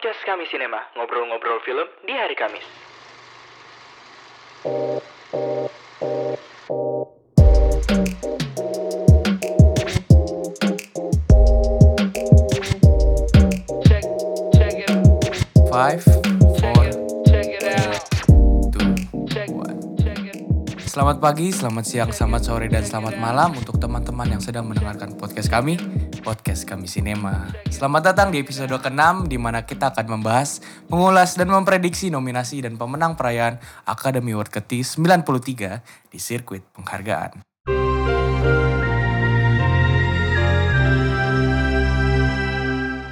Podcast Kami Sinema, ngobrol-ngobrol film di hari Kamis. Check, check it, Five, four, it, check it out. two, Check, one. check it. Selamat pagi, selamat siang, selamat sore, dan selamat malam untuk teman-teman yang sedang mendengarkan podcast kami, podcast kami Sinema. Selamat datang di episode ke-6 di mana kita akan membahas, mengulas, dan memprediksi nominasi dan pemenang perayaan Academy Award ke-93 di sirkuit penghargaan.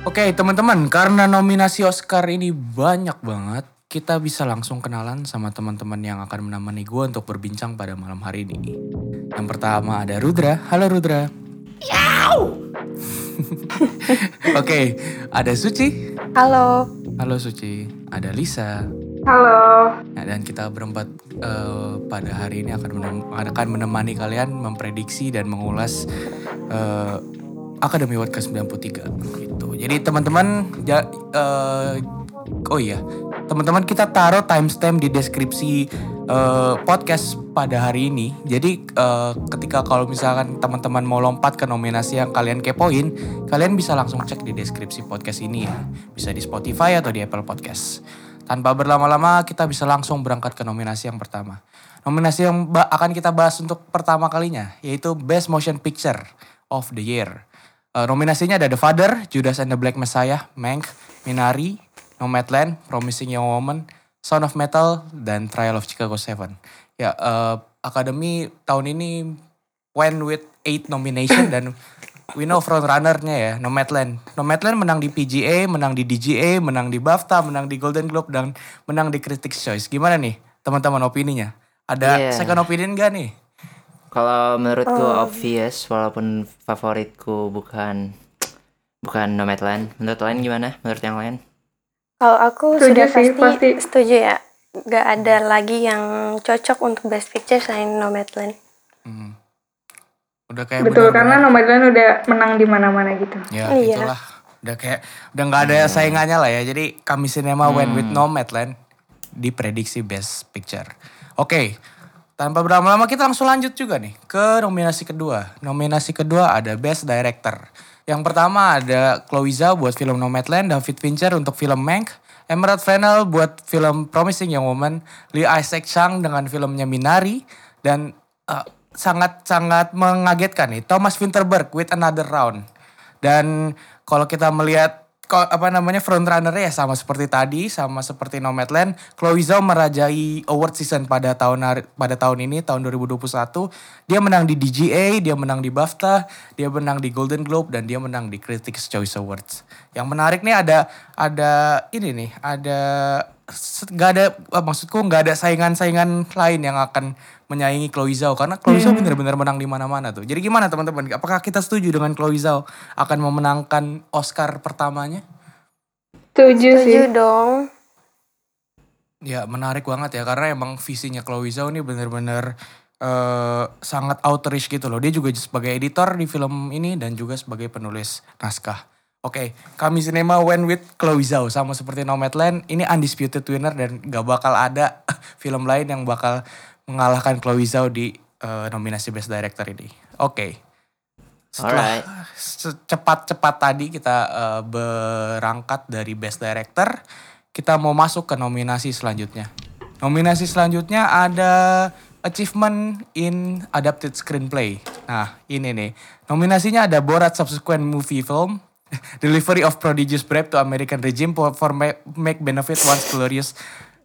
Oke teman-teman, karena nominasi Oscar ini banyak banget, kita bisa langsung kenalan sama teman-teman yang akan menemani gue untuk berbincang pada malam hari ini. Yang pertama ada Rudra. Halo Rudra. Oke, ada Suci. Halo. Halo Suci. Ada Lisa. Halo. Ya, dan kita berempat eh, pada hari ini akan menem- akan menemani kalian memprediksi dan mengulas Academy Award ke-93 gitu. Jadi teman-teman ja- eh, oh iya, teman-teman kita taruh timestamp di deskripsi eh, podcast pada hari ini. Jadi eh, ketika kalau misalkan teman-teman mau lompat ke nominasi yang kalian kepoin, kalian bisa langsung cek di deskripsi podcast ini ya. Bisa di Spotify atau di Apple Podcast. Tanpa berlama-lama kita bisa langsung berangkat ke nominasi yang pertama. Nominasi yang akan kita bahas untuk pertama kalinya yaitu Best Motion Picture of the Year. Eh, nominasinya ada The Father, Judas and the Black Messiah, Mank, Minari, Nomadland, Promising Young Woman, Son of Metal, dan Trial of Chicago 7. Ya, eh, Academy tahun ini went with 8 nomination dan we know frontrunner-nya ya, Nomadland. Nomadland menang di PGA, menang di DGA, menang di BAFTA, menang di Golden Globe, dan menang di Critics' Choice. Gimana nih teman-teman opininya? Ada Iya. second opinion gak nih? Kalau menurutku obvious walaupun favoritku bukan bukan Nomadland. Menurut lain gimana? Menurut yang lain? Kalau aku Setuju sudah sih, pasti, pasti. setuju ya. Gak ada lagi yang cocok untuk Best Picture selain Nomadland. Hmm. Udah kayak Betul, benar-benar- karena Nomadland udah menang di mana-mana gitu. Ya Iya. itulah. Udah kayak udah nggak ada saingannya lah ya. Jadi kami Cinema went with Nomadland di prediksi Best Picture. Oke. Tanpa berlama-lama kita langsung lanjut juga nih ke nominasi kedua. Nominasi kedua ada Best Director. Yang pertama ada Chloe Zhao buat film Nomadland, David Fincher untuk film Mank, Emerald Fennell buat film Promising Young Woman, Lee Isaac Chung dengan filmnya Minari, dan eh, sangat-sangat mengagetkan nih Thomas Winterberg with Another Round. Dan kalau kita melihat apa namanya frontrunner ya sama seperti tadi, sama seperti Nomadland, Chloe Zhao merajai award season pada tahun pada tahun ini tahun 2021. Dia menang di DGA, dia menang di BAFTA, dia menang di Golden Globe dan dia menang di Critics Choice Awards. Yang menarik nih ada ada ini nih, ada nggak ada maksudku nggak ada saingan-saingan lain yang akan menyaingi Chloe Zhao karena Chloe Zhao benar-benar menang di mana-mana tuh. Jadi gimana teman-teman? Apakah kita setuju dengan Chloe Zhao akan memenangkan Oscar pertamanya? Setuju sih. Setuju dong. Ya menarik banget ya karena emang visinya Chloe Zhao ini benar-benar eh, sangat outreach gitu loh. Dia juga sebagai editor di film ini dan juga sebagai penulis naskah. Oke, kami Cinema went with Chloe Zhao sama seperti Nomadland. Ini undisputed winner dan gak bakal ada film lain yang bakal mengalahkan Chloe Zhao di eh, nominasi Best Director ini. Oke. Setelah Alright. secepat-cepat tadi kita eh, berangkat dari Best Director, kita mau masuk ke nominasi selanjutnya. Nominasi selanjutnya ada Achievement in Adapted Screenplay. Nah, ini nih. Nominasinya ada Borat Subsequent Movie Film, Delivery of Prodigious Bribe to American Regime for, for ma- Make Benefit Once Glorious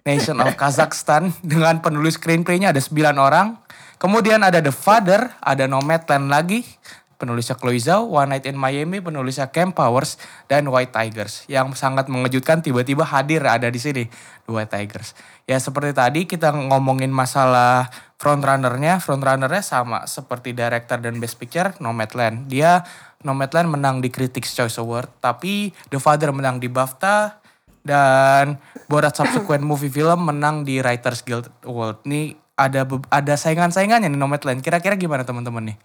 Nation of Kazakhstan dengan penulis screenplaynya ada 9 orang. Kemudian ada The Father, ada Nomadland lagi, penulisnya Chloe Zhao, One Night in Miami, penulisnya Cam Powers, dan White Tigers. Yang sangat mengejutkan tiba-tiba hadir ada di sini, The White Tigers. Ya seperti tadi kita ngomongin masalah frontrunnernya, frontrunnernya sama seperti director dan best picture, Nomadland. Dia Nomadland menang di Critics' Choice Award, tapi The Father menang di BAFTA, dan Borat Subsequent Movie Film menang di Writers Guild Award. Nih ada ada saingan-saingannya nih Nomadland. Kira-kira gimana teman-teman nih?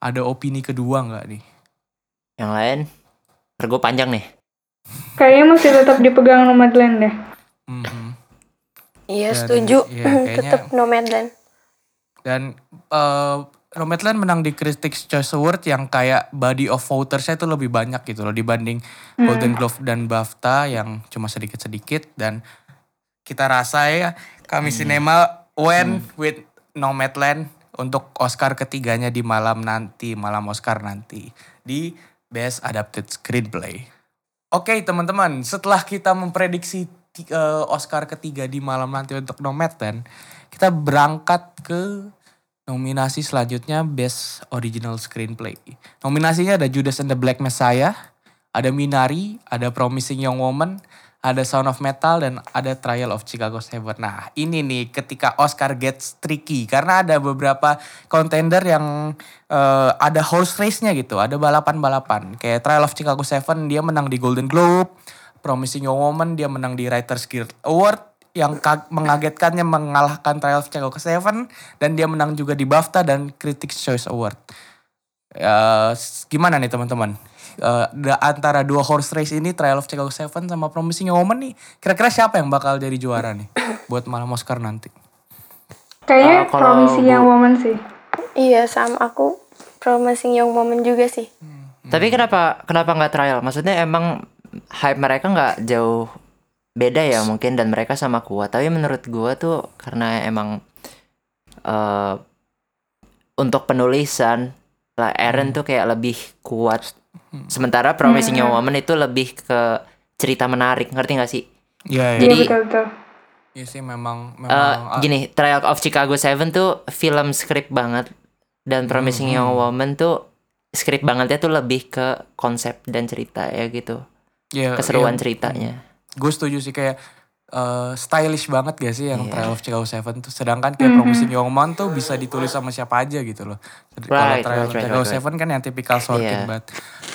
Ada opini kedua nggak nih? Yang lain? Gue panjang nih. Kayaknya masih tetap dipegang Nomadland deh. Mhm. Iya Dan, setuju. iya, kayaknya- Tetap Nomadland. Dan eh Nomadland menang di Critics' Choice Award yang kayak body of votersnya itu lebih banyak gitu loh dibanding Golden Globe dan BAFTA yang cuma sedikit-sedikit. Dan kita rasa ya kami sinema win with Nomadland untuk Oscar ketiganya di malam nanti, malam Oscar nanti di Best Adapted Screenplay. Oke teman-teman, setelah kita memprediksi eh, Oscar ketiga di malam nanti untuk Nomadland, kita berangkat ke nominasi selanjutnya Best Original Screenplay. Nominasinya ada Judas and the Black Messiah, ada Minari, ada Promising Young Woman, ada Sound of Metal, dan ada Trial of Chicago Seven. Nah ini nih ketika Oscar gets tricky karena ada beberapa contender yang eh, ada horse race-nya gitu, ada balapan-balapan. Kayak Trial of Chicago Seven dia menang di Golden Globe, Promising Young Woman dia menang di Writers Guild Award, yang ka- mengagetkannya mengalahkan Trial of Chicago Seven dan dia menang juga di BAFTA dan Critics Choice Award. Ya, s- gimana nih teman-teman? Eh, da- antara dua horse race ini Trial of Chicago Seven sama Promising Young Woman nih, kira-kira siapa yang bakal jadi juara nih buat malam Oscar nanti? Kayaknya kalau Promising Young Woman sih. Iya sama aku promising young woman juga sih. Tapi kenapa kenapa nggak trial? Maksudnya emang hype mereka nggak jauh beda ya mungkin dan mereka sama kuat. Tapi menurut gua tuh karena emang eh untuk penulisan lah Aaron tuh kayak lebih kuat. Sementara Promising Young Woman itu lebih ke cerita menarik, ngerti gak sih? Iya, Iya Jadi betul-betul. Iya sih memang eh, memang ah, gini, Trial of Chicago Seven tuh film script banget dan Promising Young Woman tuh script bangetnya tuh lebih ke konsep dan cerita ya gitu. iya, Keseruan iya. ceritanya. Gue setuju sih kayak eh, stylish banget gak sih yang Iya. Trial of Chicago Seven tuh sedangkan kayak Promising Young Man tuh bisa ditulis sama siapa aja gitu loh kalau Right, Trial of right, right, Chicago right, right. Seven kan yang tipikal Sorkin Iya. banget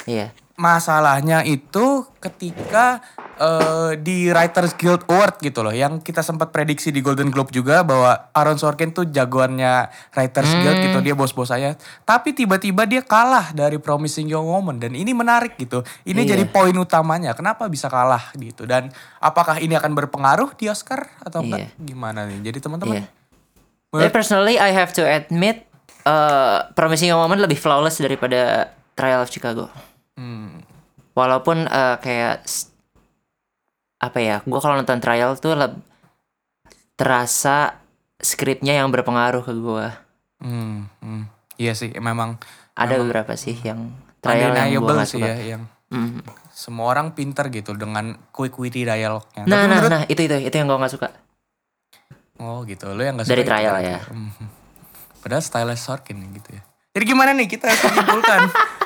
Iya. Masalahnya itu ketika eh, di Writers Guild Award gitu loh yang kita sempat prediksi di Golden Globe juga bahwa Aaron Sorkin tuh jagoannya Writers Guild gitu dia bos-bos saya tapi tiba-tiba dia kalah dari Promising Young Woman dan ini menarik gitu ini Iya. jadi poin utamanya kenapa bisa kalah gitu dan apakah ini akan berpengaruh di Oscar atau enggak Iya. gimana nih jadi teman-teman Iya. Tapi personally I have to admit uh, Promising Young Woman lebih flawless daripada Trial of Chicago. Hmm, Walaupun uh, kayak apa ya, gue kalau nonton Trial tuh leb- terasa skripnya yang berpengaruh ke gue. hmm, hmm. iya sih memang Ada beberapa sih yang Trial yang gue sih suka. ya yang Mm. semua orang pinter gitu dengan quick witty dialognya. Nah, Tapi nah, menurut nah, itu itu itu yang gue gak suka. Oh gitu, lo yang gak Dari suka itu trial ya. Mhm. Padahal stylist Sorkin gitu ya. Jadi gimana nih kita harus menyimpulkan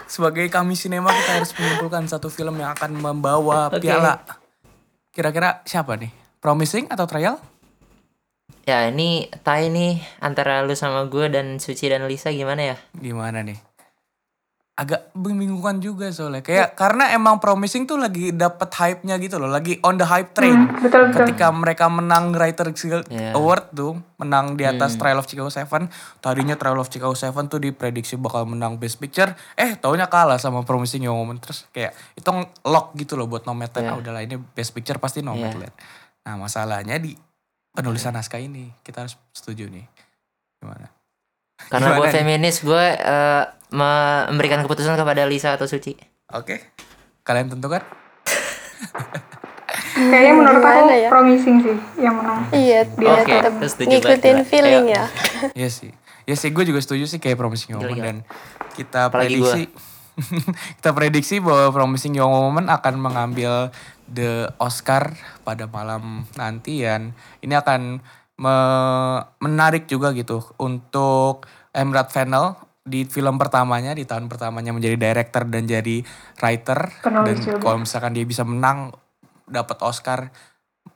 sebagai kami sinema kita harus menyimpulkan satu film yang akan membawa piala. Kira-kira siapa nih? Promising atau Trial? Ya ini tie nih antara lu sama gue dan Suci dan Lisa gimana ya? Gimana nih? Agak membingungkan juga soalnya. Kayak karena emang Promising tuh lagi dapet hype-nya gitu loh, lagi on the hype train. Hmm, betul betul. ketika mereka menang Writers Guild Iya. Award tuh menang di atas Hmm. Trial of Chicago Seven tadinya Trial of Chicago Seven tuh diprediksi bakal menang Best Picture eh taunya kalah sama Promising Young Woman terus kayak itu lock gitu loh buat Nomadland Iya. ah udahlah ini Best Picture pasti Nomadland nah masalahnya di penulisan naskah ini kita harus setuju nih gimana Karena gue feminis, gue eh, memberikan keputusan kepada Lisa atau Suci. oke kalian tentukan Kayaknya menurut aku ya? Promising sih yang menang. Iya, dia Oke, tetap ngikutin banget, feeling Ayo. ya. Iya sih. Ya sih gue juga setuju sih kayak Promising Young Woman dan kita Apalagi prediksi kita prediksi bahwa Promising Young Woman akan mengambil the Oscar pada malam nanti dan ini akan me- menarik juga gitu untuk Emrat Fennel di film pertamanya di tahun pertamanya menjadi director dan jadi writer dan Penulis juga. kalau misalkan dia bisa menang dapat Oscar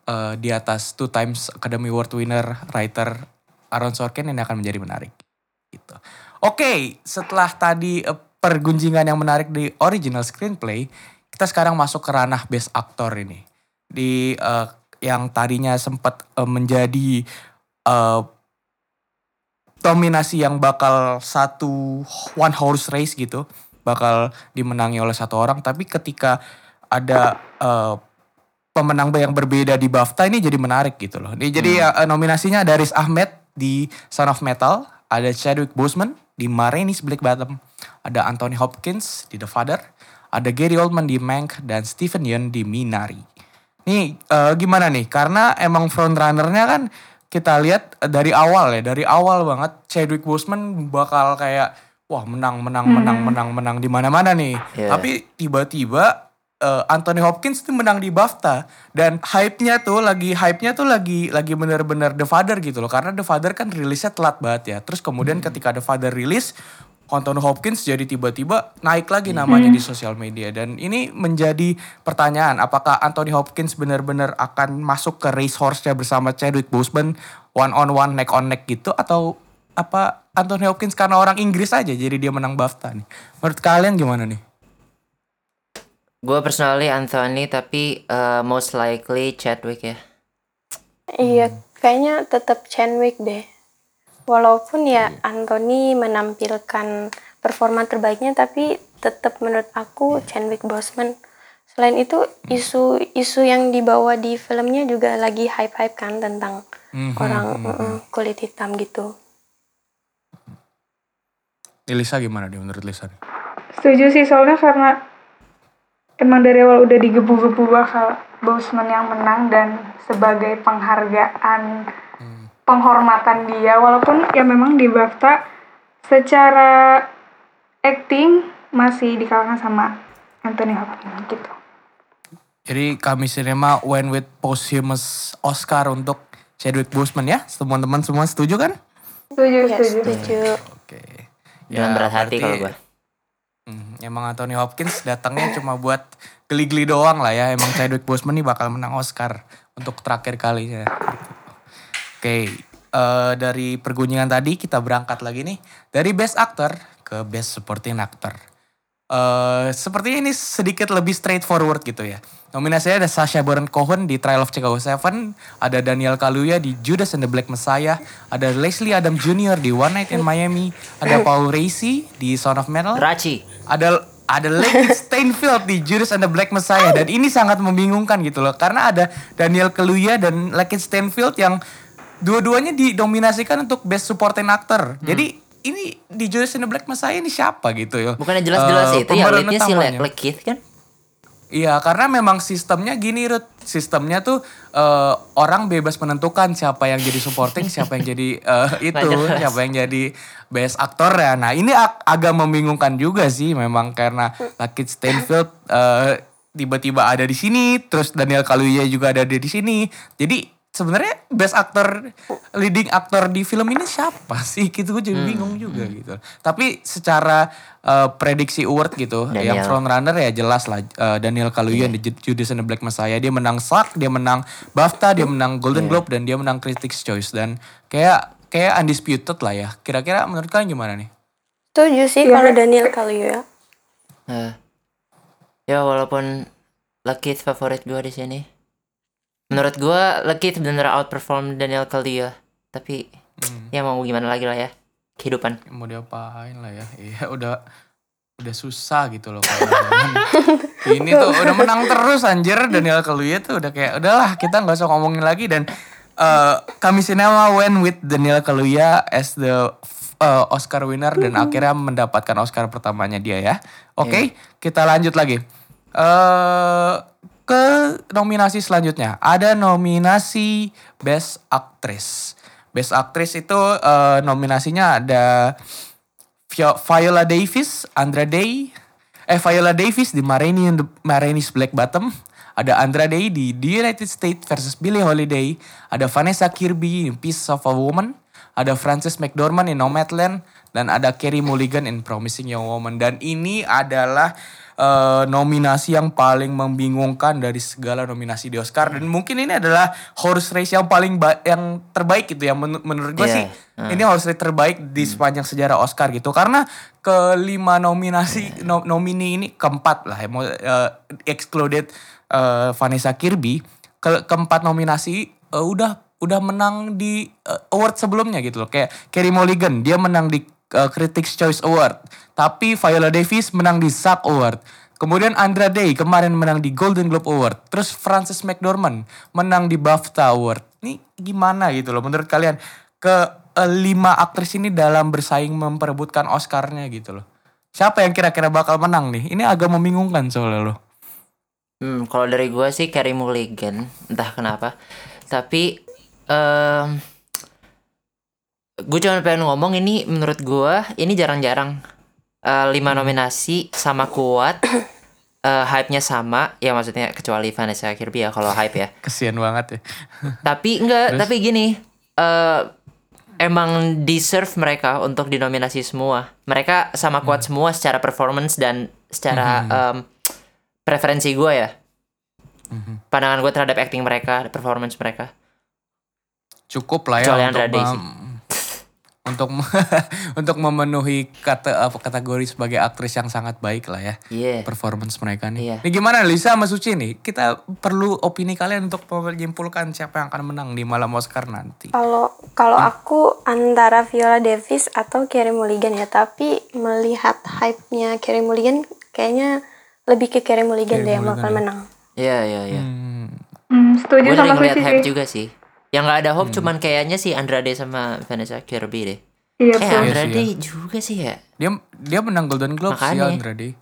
eh, di atas two times Academy Award winner writer Aaron Sorkin ini akan menjadi menarik gitu. Oke, setelah tadi eh, pergunjingan yang menarik di original screenplay, kita sekarang masuk ke ranah best actor ini. Di eh, yang tadinya sempat eh, menjadi eh, dominasi yang bakal satu one horse race gitu, bakal dimenangi oleh satu orang, tapi ketika ada eh, pemenang yang berbeda di BAFTA ini jadi menarik gitu loh. Ini Jadi eh, nominasinya ada Riz Ahmed di Son of Metal, ada Chadwick Boseman di Ma Rainey's Black Bottom, ada Anthony Hopkins di The Father, ada Gary Oldman di Mank dan Stephen Yeun di Minari. Nih eh, gimana nih? Karena emang frontrunnernya kan kita lihat dari awal ya, dari awal banget Chadwick Boseman bakal kayak wah menang menang menang menang menang di mana-mana nih. Iya. Tapi tiba-tiba eh, Anthony Hopkins tuh menang di BAFTA dan hype-nya tuh lagi hype-nya tuh lagi lagi bener-bener The Father gitu loh karena The Father kan rilisnya telat banget ya. Terus kemudian ketika The Father rilis Anthony Hopkins jadi tiba-tiba naik lagi namanya di sosial media dan ini menjadi pertanyaan apakah Anthony Hopkins benar-benar akan masuk ke race horse-nya bersama Chadwick Boseman one on one neck on neck gitu atau apa Anthony Hopkins karena orang Inggris aja jadi dia menang BAFTA nih. Menurut kalian gimana nih? Gue personally Anthony tapi eh, most likely Chadwick ya. Iya, kayaknya tetap Chadwick deh. Walaupun ya Anthony menampilkan performa terbaiknya, tapi tetap menurut aku Chadwick Boseman. Selain itu isu-isu yang dibawa di filmnya juga lagi hype-hype kan tentang Mhm, orang mhm. mm, kulit hitam gitu. Lisa gimana nih menurut Lisa nih? Setuju sih soalnya karena emang dari awal udah digebu-gebu bakal Boseman yang menang dan sebagai penghargaan penghormatan dia walaupun ya memang di BAFTA secara acting masih dikalahkan sama Anthony Hopkins gitu. Jadi kami Cinema went with posthumous Oscar untuk Chadwick Boseman ya. Teman-teman semua setuju kan? Setuju, Ya, setuju. setuju. Oke. Dengan berat hati berarti- kalau gue. Hmm, emang Anthony Hopkins datangnya cuma buat geli-geli doang lah ya. Emang Chadwick Boseman nih bakal menang Oscar untuk terakhir kalinya. Oke, eh, dari pergunjingan tadi kita berangkat lagi nih dari Best Actor ke Best Supporting Actor. Eh, sepertinya ini sedikit lebih straightforward gitu ya. Nominasinya ada Sacha Baron Cohen di Trial of Chicago 7, ada Daniel Kaluuya di Judas and the Black Messiah, ada Leslie Adam Jr. di One Night in Miami, ada Paul Raci di Son of Metal, Raci. ada ada Lakeith Stanfield di Judas and the Black Messiah dan ini sangat membingungkan gitu loh karena ada Daniel Kaluuya dan Lakeith Stanfield yang dua-duanya didominasikan untuk Best Supporting Actor. Jadi ini di Judas and the Black Messiah ini siapa gitu ya? Bukannya jelas-jelas Eh, itu ya leadnya si. Le- Lekith kan? Iya, karena memang sistemnya gini, Ruth. Sistemnya tuh eh, orang bebas menentukan siapa yang jadi supporting, siapa yang jadi eh, itu, siapa yang jadi best aktor ya. Nah, ini ag- agak membingungkan juga sih memang karena Lakeith Stanfield eh, tiba-tiba ada di sini, terus Daniel Kaluuya juga ada di sini. Jadi sebenarnya best aktor leading aktor di film ini siapa sih? Gitu gue jadi bingung juga gitu. Tapi secara eh, prediksi award gitu, yang Daniel. front runner ya jelas lah eh, Daniel Kaluuya di Ju- Judas and the Black Messiah dia menang SAG, dia menang BAFTA, dia menang Golden Globe dan dia menang Critics Choice dan kayak kayak undisputed lah ya. Kira-kira menurut kalian gimana nih? Setuju sih Iya. kalau Daniel Kaluuya. Eh, ya walaupun Lekith favorit gue di sini. Menurut gue Lekith bener outperform Daniel Kaluuya. Tapi ya mau gimana lagi lah ya. Kehidupan. Mau diapain lah ya? Iya udah udah susah gitu loh. Ini tuh udah menang terus anjir Daniel Kaluuya tuh udah kayak udahlah kita nggak usah ngomongin lagi dan eh, kami sinema went with Daniel Kaluuya as the uh, Oscar winner dan akhirnya mendapatkan Oscar pertamanya dia ya. Oke, kita lanjut lagi. eh ke nominasi selanjutnya. Ada nominasi Best Actress. Best Actress itu eh, nominasinya ada Vi- Viola Davis, Andra Day, eh Viola Davis di Ma Rainey and the Ma Rainey's Black Bottom, ada Andra Day di The United States versus Billie Holiday, ada Vanessa Kirby in Piece of a Woman, ada Frances McDormand in Nomadland, dan ada Carey Mulligan in Promising Young Woman. Dan ini adalah eh, nominasi yang paling membingungkan dari segala nominasi di Oscar. Dan mungkin ini adalah horse race yang paling ba- yang terbaik gitu ya Men- menurut gue Iya. sih. Ini horse race terbaik di sepanjang sejarah Oscar gitu. Karena kelima nominasi no- nomini ini keempat lah ya. Eh, excluded eh, Vanessa Kirby ke keempat nominasi eh, udah udah menang di eh, award sebelumnya gitu loh. Kayak Carey Mulligan dia menang di eh, Critics Choice Award tapi Viola Davis menang di SAG Award Kemudian Andra Day kemarin menang di Golden Globe Award. Terus Frances McDormand menang di BAFTA Award. Ini gimana gitu loh menurut kalian? Ke eh, lima aktris ini dalam bersaing memperebutkan Oscar-nya gitu loh. Siapa yang kira-kira bakal menang nih? Ini agak membingungkan soalnya loh. Hmm, kalau dari gua sih Carey Mulligan, entah kenapa. Tapi em gue cuma pengen ngomong ini menurut gua ini jarang-jarang Eh, lima nominasi sama kuat, eh, hype-nya sama, ya maksudnya kecuali Vanessa Kirby ya kalau hype ya. Kesian banget ya. Tapi enggak, tapi gini, eh emang deserve mereka untuk dinominasi semua. Mereka sama kuat semua secara performance dan secara em, preferensi gue ya. Pandangan gue terhadap acting mereka, performance mereka. Cukup lah ya Kecuali untuk Andra Day sih. mem- untuk untuk memenuhi kata apa kategori sebagai aktris yang sangat baik lah ya. Iya. performance mereka nih. Iya. Ini gimana Lisa sama Suci nih? Kita perlu opini kalian untuk menyimpulkan siapa yang akan menang di malam Oscar nanti. Kalau kalau aku antara Viola Davis atau Carey Mulligan ya, tapi melihat hype-nya Carey Mulligan kayaknya lebih ke Carey Mulligan Carey deh yang bakal ya. menang. Iya, iya, iya. Hmm, Hmm, setuju Gue sama Suci hype juga sih. Yang gak ada hope cuman kayaknya si Andrade sama Vanessa Kirby deh. Iya, Eh. Andrade sih juga sih ya. dia dia menang Golden Globe sih Makanya. Andrade.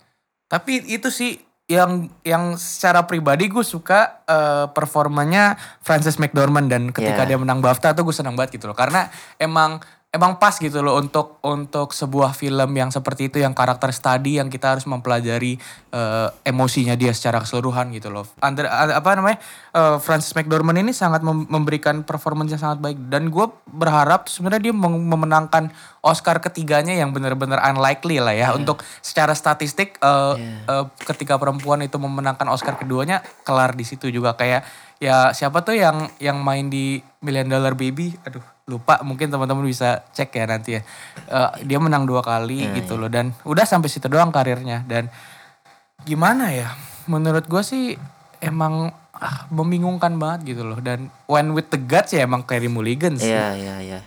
Tapi itu sih yang yang secara pribadi gue suka eh, performanya Frances McDormand dan ketika Iya. dia menang BAFTA tuh gue senang banget gitu loh karena emang emang pas gitu loh untuk untuk sebuah film yang seperti itu yang karakter study yang kita harus mempelajari eh, emosinya dia secara keseluruhan gitu loh. Andre, a- apa namanya eh, Frances McDormand ini sangat mem- memberikan performance yang sangat baik. Dan gue berharap sebenarnya dia memenangkan Oscar ketiganya yang benar-benar unlikely lah ya. Untuk secara statistik eh, eh, ketika perempuan itu memenangkan Oscar keduanya kelar di situ juga. Kayak ya siapa tuh yang yang main di Million Dollar Baby? Aduh lupa mungkin teman-teman bisa cek ya nanti ya. Eh, dia menang dua kali gitu loh dan udah sampai situ doang karirnya. Dan gimana ya menurut gue sih emang ah, membingungkan banget gitu loh. Dan when with the guts ya emang Carey Mulligan sih. Iya, iya, iya.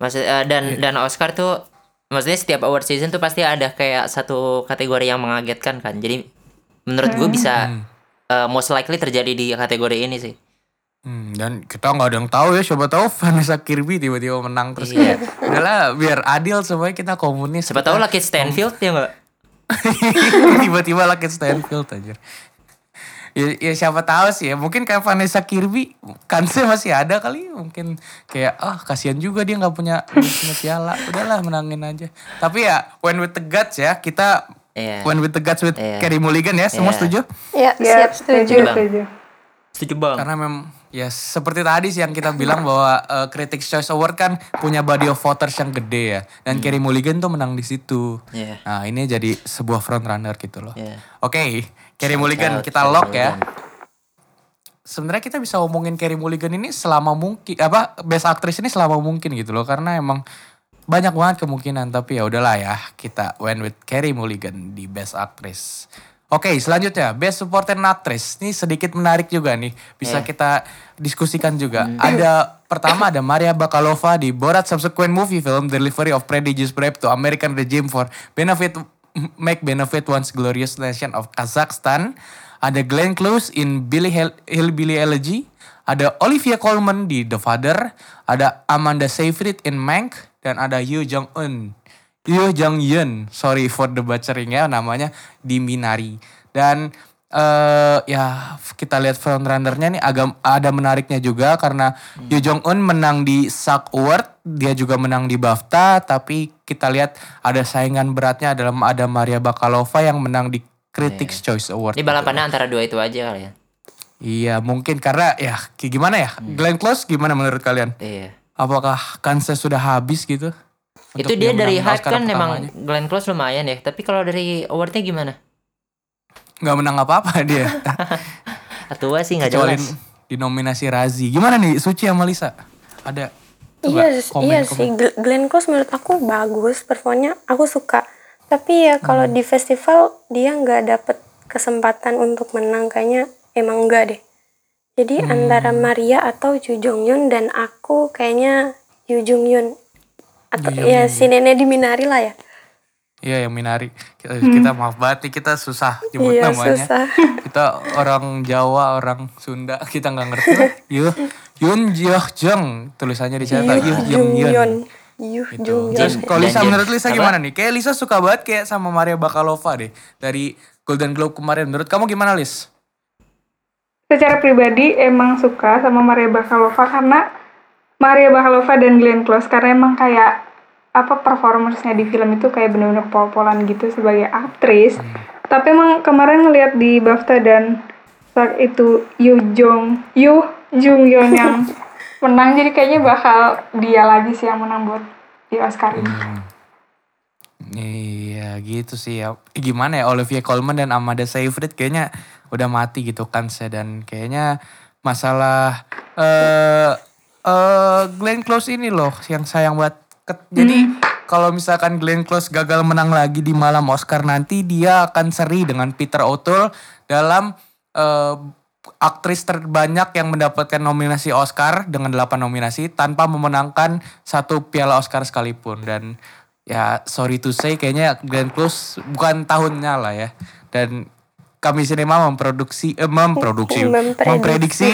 Maksud eh, dan dan Oscar tuh maksudnya setiap award season tuh pasti ada kayak satu kategori yang mengagetkan kan. Jadi menurut gue bisa eh, most likely terjadi di kategori ini sih. Hmm, dan kita nggak ada yang tahu ya, coba tahu Vanessa Kirby tiba-tiba menang terus Iya. kayak udahlah biar adil semuanya kita komunis. Siapa kita- tahu Lucky Stanfield ya enggak? tiba-tiba Lucky Stanfield aja. Ya, ya siapa tahu sih ya, mungkin kayak Vanessa Kirby kansnya masih ada kali, mungkin kayak ah kasihan juga dia nggak punya nggak punya piala, udahlah menangin aja. Tapi ya when with the guts ya kita Iya. when with the guts with Iya. Carey Mulligan ya, semua Iya. setuju? Ya, Ya, siap setuju. Setuju. Setuju bang. Karena memang ya seperti tadi sih yang kita bilang bahwa uh, Critics Choice Award kan punya body of voters yang gede ya. Dan Carey Mulligan tuh menang di situ. Hmm. Iya. Nah ini jadi sebuah front runner gitu loh. Iya. Oke, Carey Shout Mulligan out kita lock ya. Sebenarnya kita bisa ngomongin Carey Mulligan ini selama mungkin apa best actress ini selama mungkin gitu loh karena emang banyak banget kemungkinan tapi ya udahlah ya kita went with Carey Mulligan di best actress. Oke, selanjutnya Best Supporting Actress. Ini sedikit menarik juga nih. Bisa Iya. kita diskusikan juga. Ada pertama ada Maria Bakalova di Borat subsequent movie film Delivery of Prodigious Bribe to American Regime for Benefit Make Benefit Once Glorious Nation of Kazakhstan. Ada Glenn Close in Billy Hil- Hillbilly Elegy. Ada Olivia Colman di The Father. Ada Amanda Seyfried in Mank. Dan ada Yoo Jong Eun Yoo Jong Yun, sorry for the butchering ya namanya di Minari. Dan eh ya kita lihat frontrunnernya nih agak ada menariknya juga karena Yoo Jong Un menang di SAG Award, dia juga menang di BAFTA, tapi kita lihat ada saingan beratnya dalam ada Maria Bakalova yang menang di Critics Choice Award. Ini balapannya antara dua itu aja kali ya. Iya mungkin karena ya gimana ya Glenn Close gimana menurut kalian? Iya. Apakah kansnya sudah habis gitu? Itu dia dari hype Oscar kan emang pertamanya? Glenn Close lumayan ya. Tapi kalau dari awardnya gimana? nggak menang apa-apa dia. Atua sih nggak kecuali jelas. di nominasi Razi. Gimana nih Suci sama Lisa? Ada Iya, komen, iya komen. sih. Gl- Glenn Close menurut aku bagus, performanya aku suka. Tapi ya kalau Hmm. di festival dia nggak dapet kesempatan untuk menang kayaknya emang enggak deh. Jadi Hmm. antara Maria atau Ju Jong Yun dan aku kayaknya Yu Jung Yun atau Jong ya Yun. si nenek di Minari lah ya. Iya yang Minari. Kita, kita maaf banget nih kita susah nyebut Iya, namanya. susah. Kita orang Jawa, orang Sunda, kita nggak ngerti. lah. Yuh, Yun Yoh Jeng tulisannya dicetak Yuh Jeng Jung Yun. Yuh Gitu. Jung Yon. Terus kalau Lisa menurut Lisa apa? gimana nih? Kayak Lisa suka banget kayak sama Maria Bakalova deh dari Golden Globe kemarin. Menurut kamu gimana Lis? secara pribadi emang suka sama Maria Bakalova karena Maria Bakalova dan Glenn Close karena emang kayak apa performersnya di film itu kayak bener-bener pol-polan gitu sebagai aktris. Tapi emang kemarin ngeliat di BAFTA dan saat itu Yu Jong Yu Jung Yeon yang menang jadi kayaknya bakal dia lagi sih yang menang buat di Oscar ini. Iya gitu sih ya. Gimana ya Olivia Colman dan Amanda Seyfried kayaknya udah mati gitu kan saya dan kayaknya masalah eh eh Glenn Close ini loh yang sayang banget. Ket- Jadi kalau misalkan Glenn Close gagal menang lagi di malam Oscar nanti dia akan seri dengan Peter O'Toole dalam eh, aktris terbanyak yang mendapatkan nominasi Oscar dengan 8 nominasi tanpa memenangkan satu piala Oscar sekalipun. Dan ya sorry to say kayaknya Glenn Close bukan tahunnya lah ya. Dan kami sinema memproduksi eh, memproduksi Memprediksi. memprediksi.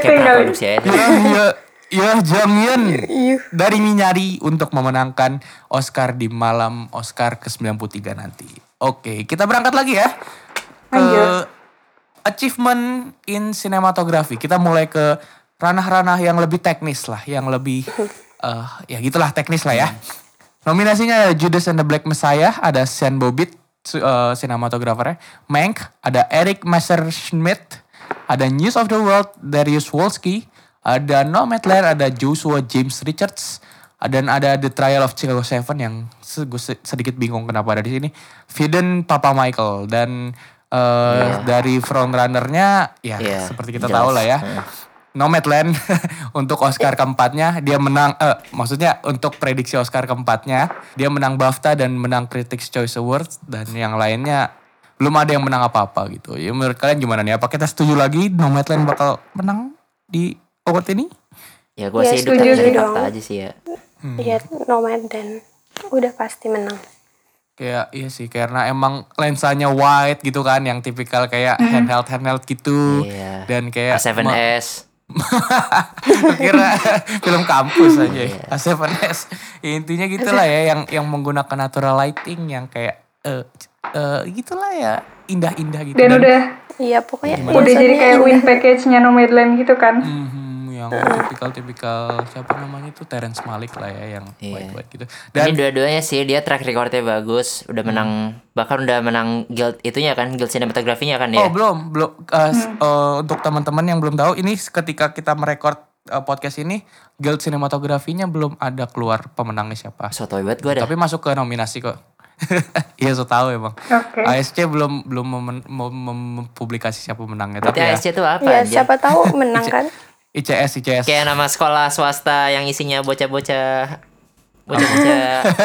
Kayak ya ya Jong Yun Yuh. dari Minyari untuk memenangkan Oscar di malam Oscar ke-93 nanti. Oke, kita berangkat lagi ya ke Lanjut. achievement in cinematography. Kita mulai ke ranah-ranah yang lebih teknis lah, yang lebih eh ya gitulah teknis lah ya. Nominasinya ada Judas and the Black Messiah, ada Sean Bobbitt, eh, sinematografernya, Mank, ada Eric Messerschmidt, ada News of the World, Darius Wolski, ada Nomadland, ada Joshua James Richards, dan ada The Trial of Chicago Seven yang gue se- sedikit bingung kenapa ada di sini. Viden Papa Michael dan eh, dari frontrunnernya ya Iya, seperti kita jelas. tahu lah ya. Heeh. Nomadland untuk Oscar keempatnya dia menang eh, maksudnya untuk prediksi Oscar keempatnya dia menang BAFTA dan menang Critics Choice Awards dan yang lainnya belum ada yang menang apa-apa gitu. Ya menurut kalian gimana nih? Apa kita setuju lagi Nomadland bakal menang di award ini? Ya gue Ya, sih setuju dukung dari fakta dong. aja sih ya. Iya, nomad dan udah pasti menang. Kayak iya sih karena emang lensanya wide gitu kan yang tipikal kayak handheld handheld gitu Iya. dan kayak ma- A7S. kira film kampus aja ya. Iya. A7S. Ya, intinya gitulah ya yang yang menggunakan natural lighting yang kayak eh eh gitulah ya indah-indah gitu. Dan udah Iya, pokoknya udah jadi kayak indah. win package-nya Nomadland gitu kan. Mhm, yang tipikal-tipikal siapa namanya itu Terence Malik lah ya yang Iya. white-white gitu. Ini Dan dua-duanya sih dia track recordnya bagus, udah menang bahkan udah menang guild itunya kan, guild sinematografinya kan oh ya. belum belum eh, s- eh, untuk teman-teman yang belum tahu ini ketika kita merekord eh, podcast ini Guild sinematografinya belum ada keluar pemenangnya siapa. Sotoy banget gue dah. Tapi masuk ke nominasi kok. Iya so tahu emang. Oke. ASC belum belum mem- mem- mempublikasi siapa menangnya Berarti tapi ya ASC itu apa Ya, siapa tahu menang kan? ICS ICS. Kayak nama sekolah swasta yang isinya bocah-bocah bocah-bocah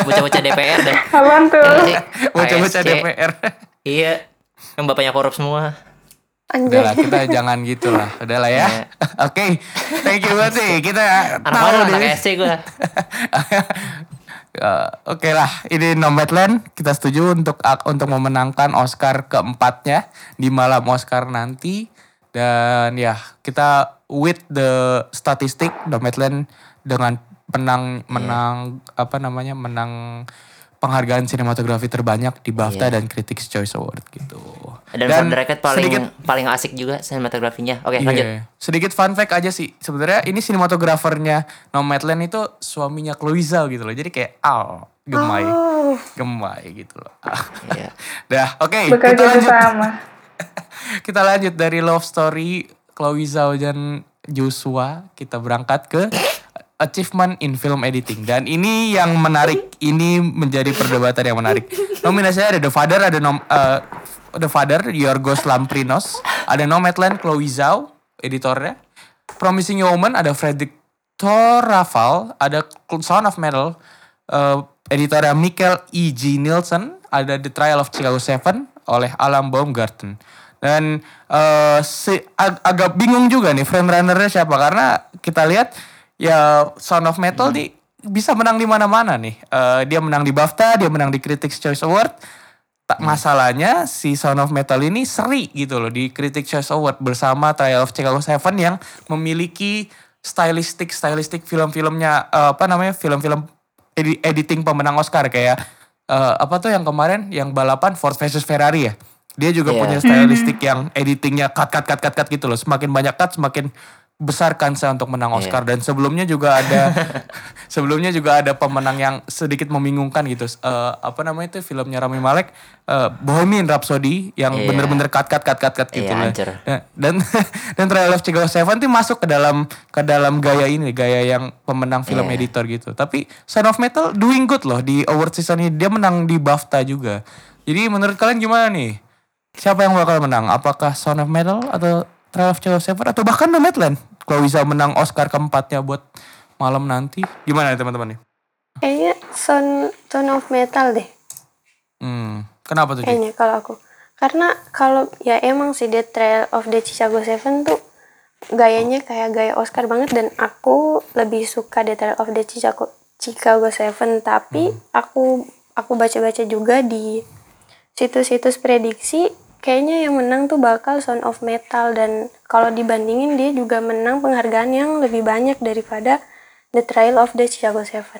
bocah-bocah DPR deh. Apaan tuh? Bocah-bocah. DPR. Iya. Yang bapaknya korup semua. Anjir. Udah lah kita jangan gitu lah. Udah lah ya. Iya. Oke. Thank you banget nih. Kita tahu anak nih. SC gue. Eh, Oke lah, ini Nomadland kita setuju untuk untuk memenangkan Oscar keempatnya di malam Oscar nanti dan ya kita with the statistik Nomadland dengan menang menang apa namanya menang penghargaan sinematografi terbanyak di BAFTA Iya. dan Critics Choice Award gitu. Dan, dan bracket paling sedikit paling asik juga sinematografinya. Oke, Iya. lanjut. Sedikit fun fact aja sih. Sebenarnya ini sinematografernya Nomadland itu suaminya Chloe Zhao gitu loh. Jadi kayak al gemai. Oh, Gemai gitu loh. Iya. Dah, oke. Bekerja kita lanjut. bersama. kita lanjut dari love story Chloe Zhao dan Joshua. Kita berangkat ke achievement in film editing. Dan ini yang menarik. Ini menjadi perdebatan yang menarik. Nominasinya ada The Father, ada nom, eh, The Father, Yorgos Lamprinos. Ada Nomadland, Chloe Zhao, editornya. Promising Woman, ada Fredrik Torrafal. Ada Son of Metal, eh, editornya Michael E. G. Nielsen. Ada The Trial of Chicago 7 oleh Alan Baumgarten. Dan eh, si- ag- agak bingung juga nih frontrunnernya siapa karena kita lihat ya Sound of Metal nih bisa menang di mana-mana nih. Eh, dia menang di BAFTA, dia menang di Critics Choice Award. Tak masalahnya si Sound of Metal ini seri gitu loh di Critics Choice Award bersama Trial of Chicago 7 yang memiliki stylistik stylistik film-filmnya eh, apa namanya film-film edi- editing pemenang Oscar kayak eh, apa tuh yang kemarin yang balapan Ford versus Ferrari ya. Dia juga Iya. punya stylistik yang editingnya cut cut cut cut cut gitu loh. Semakin banyak cut semakin besar kansnya untuk menang Oscar dan sebelumnya juga ada sebelumnya juga ada pemenang yang sedikit membingungkan gitu. Eh, apa namanya itu filmnya Rami Malek eh, Bohemian Rhapsody yang Iya. bener-bener cut cut cut cut cut gitu Iya, lah. hancur. Nah, dan dan Trial of Chicago 7 tuh masuk ke dalam ke dalam gaya ini gaya yang pemenang film Iya. editor gitu. Tapi Son of Metal doing good loh di award season ini dia menang di BAFTA juga. Jadi menurut kalian gimana nih? Siapa yang bakal menang? Apakah Son of Metal atau Trial of Chicago 7 atau bahkan Nomadland? Kalau bisa menang Oscar keempatnya buat malam nanti. Gimana nih teman-teman nih? Kayaknya Son, Son of Metal deh. Hmm, kenapa tuh? Kayaknya kalau aku. Karena kalau ya emang sih The Trail of the Chicago Seven tuh gayanya kayak gaya Oscar banget dan aku lebih suka The Trail of the Chicago Chicago Seven tapi aku aku baca-baca juga di situs-situs prediksi kayaknya yang menang tuh bakal Sound of Metal dan kalau dibandingin dia juga menang penghargaan yang lebih banyak daripada The Trial of the Chicago Seven.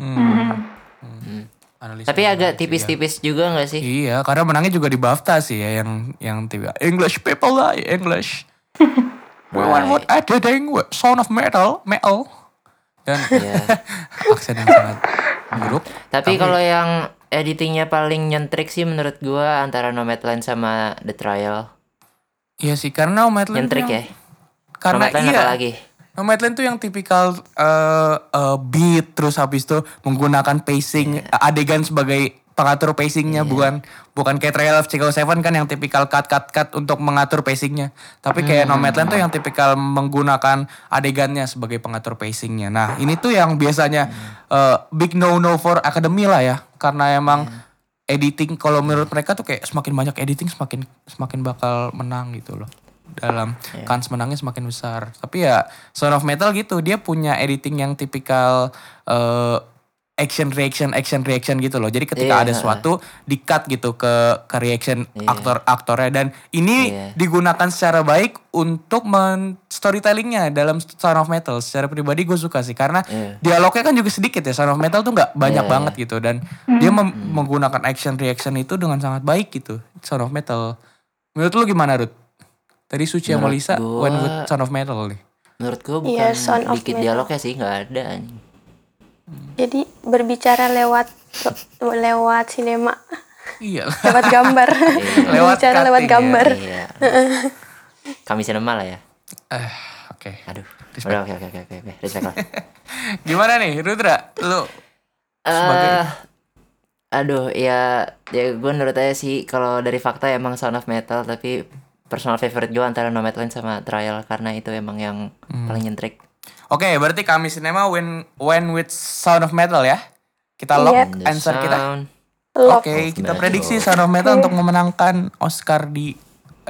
Hmm. Hmm. Analisa Tapi agak tipis-tipis juga nggak sih? Iya, karena menangnya juga di BAFTA sih ya yang yang tiba English people lah, English. We want what editing, sound of metal, metal. Dan Iya. aksen yang sangat buruk. Tapi kalau yang editingnya paling nyentrik sih menurut gua antara Nomadland sama The Trial. Iya sih, karena Nomadland Nyentrik tuh ya. yang- Karena Nomadland iya. apa lagi? Nomadland tuh yang tipikal eh, eh, beat terus habis itu menggunakan pacing Iya. adegan sebagai pengatur pacingnya bukan bukan kayak Trial of Chicago 7 kan yang tipikal cut cut cut untuk mengatur pacingnya tapi kayak Hmm. Nomadland tuh yang tipikal menggunakan adegannya sebagai pengatur pacingnya nah ini tuh yang biasanya Hmm. eh, big no no for Academy lah ya karena emang Iya. editing kalau menurut mereka tuh kayak semakin banyak editing semakin semakin bakal menang gitu loh dalam Iya. kans menangnya semakin besar tapi ya Sound of Metal gitu dia punya editing yang tipikal eh, action reaction action reaction gitu loh jadi ketika Iya, ada sesuatu di cut gitu ke ke reaction Iya. aktor aktornya dan ini Iya. digunakan secara baik untuk men storytellingnya dalam Sound of Metal secara pribadi gue suka sih karena Iya. dialognya kan juga sedikit ya Sound of Metal tuh nggak banyak Iya, banget gitu dan dia mem- menggunakan action reaction itu dengan sangat baik gitu Sound of Metal menurut lu gimana Ruth? Tadi Suci sama Lisa gua- when with Sound of Metal nih Menurut gua bukan Iya, dikit Metal. dialognya sih nggak ada. anjing. Jadi berbicara lewat lewat sinema, iya lewat gambar. Lewat berbicara lewat cutting ya. gambar. Iya. Kami sinema lah ya. eh oke Aduh. Udah oke oke oke oke. oke. Respect lah. gimana nih Rudra lu Sebagai- Eh, aduh ya ya gue menurut aja sih kalau dari fakta emang Sound of Metal tapi personal favorite gue antara Nomadland sama Trial karena itu emang yang Hmm. paling nyentrik. Oke, berarti kami sinema when when with Sound of Metal ya. Kita lock Yep. Answer kita. Oke, kita Metal. prediksi Sound of Metal untuk memenangkan Oscar di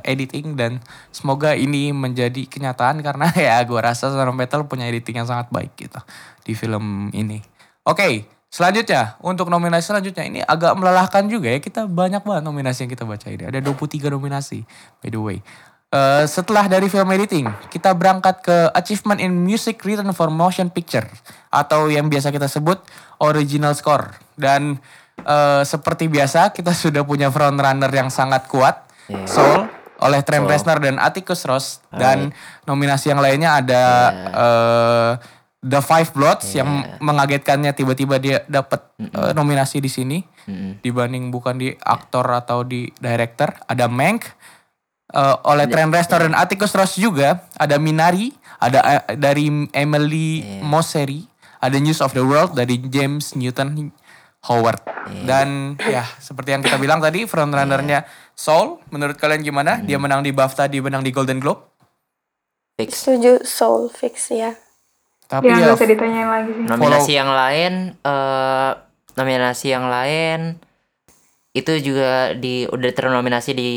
editing dan semoga ini menjadi kenyataan karena ya gue rasa Sound of Metal punya editing yang sangat baik gitu di film ini. Oke, selanjutnya untuk nominasi selanjutnya ini agak melelahkan juga ya kita banyak banget nominasi yang kita baca ini ada 23 nominasi by the way. Eh, setelah dari film editing, kita berangkat ke Achievement in Music Written for Motion Picture atau yang biasa kita sebut original score. Dan eh, seperti biasa kita sudah punya frontrunner yang sangat kuat, Iya. Soul oleh Trent. Reznor dan Atticus Ross dan nominasi yang lainnya ada eh, The Five Bloods yang mengagetkannya tiba-tiba dia dapat eh, nominasi di sini Mm-mm. dibanding bukan di aktor atau di director ada Mank eh, oleh Trent Reznor dan Atticus Ross juga ada Minari ada eh, dari Emily Mosseri ada News of the World dari James Newton Howard. Dan ya seperti yang kita bilang tadi frontrunnernya Soul menurut kalian gimana? Dia menang di BAFTA dia menang di Golden Globe? Fix. Setuju soul fix ya. tapi Ya ya, nggak usah ditanyain lagi sih. Nominasi yang lain eh nominasi yang lain itu juga di udah ternominasi di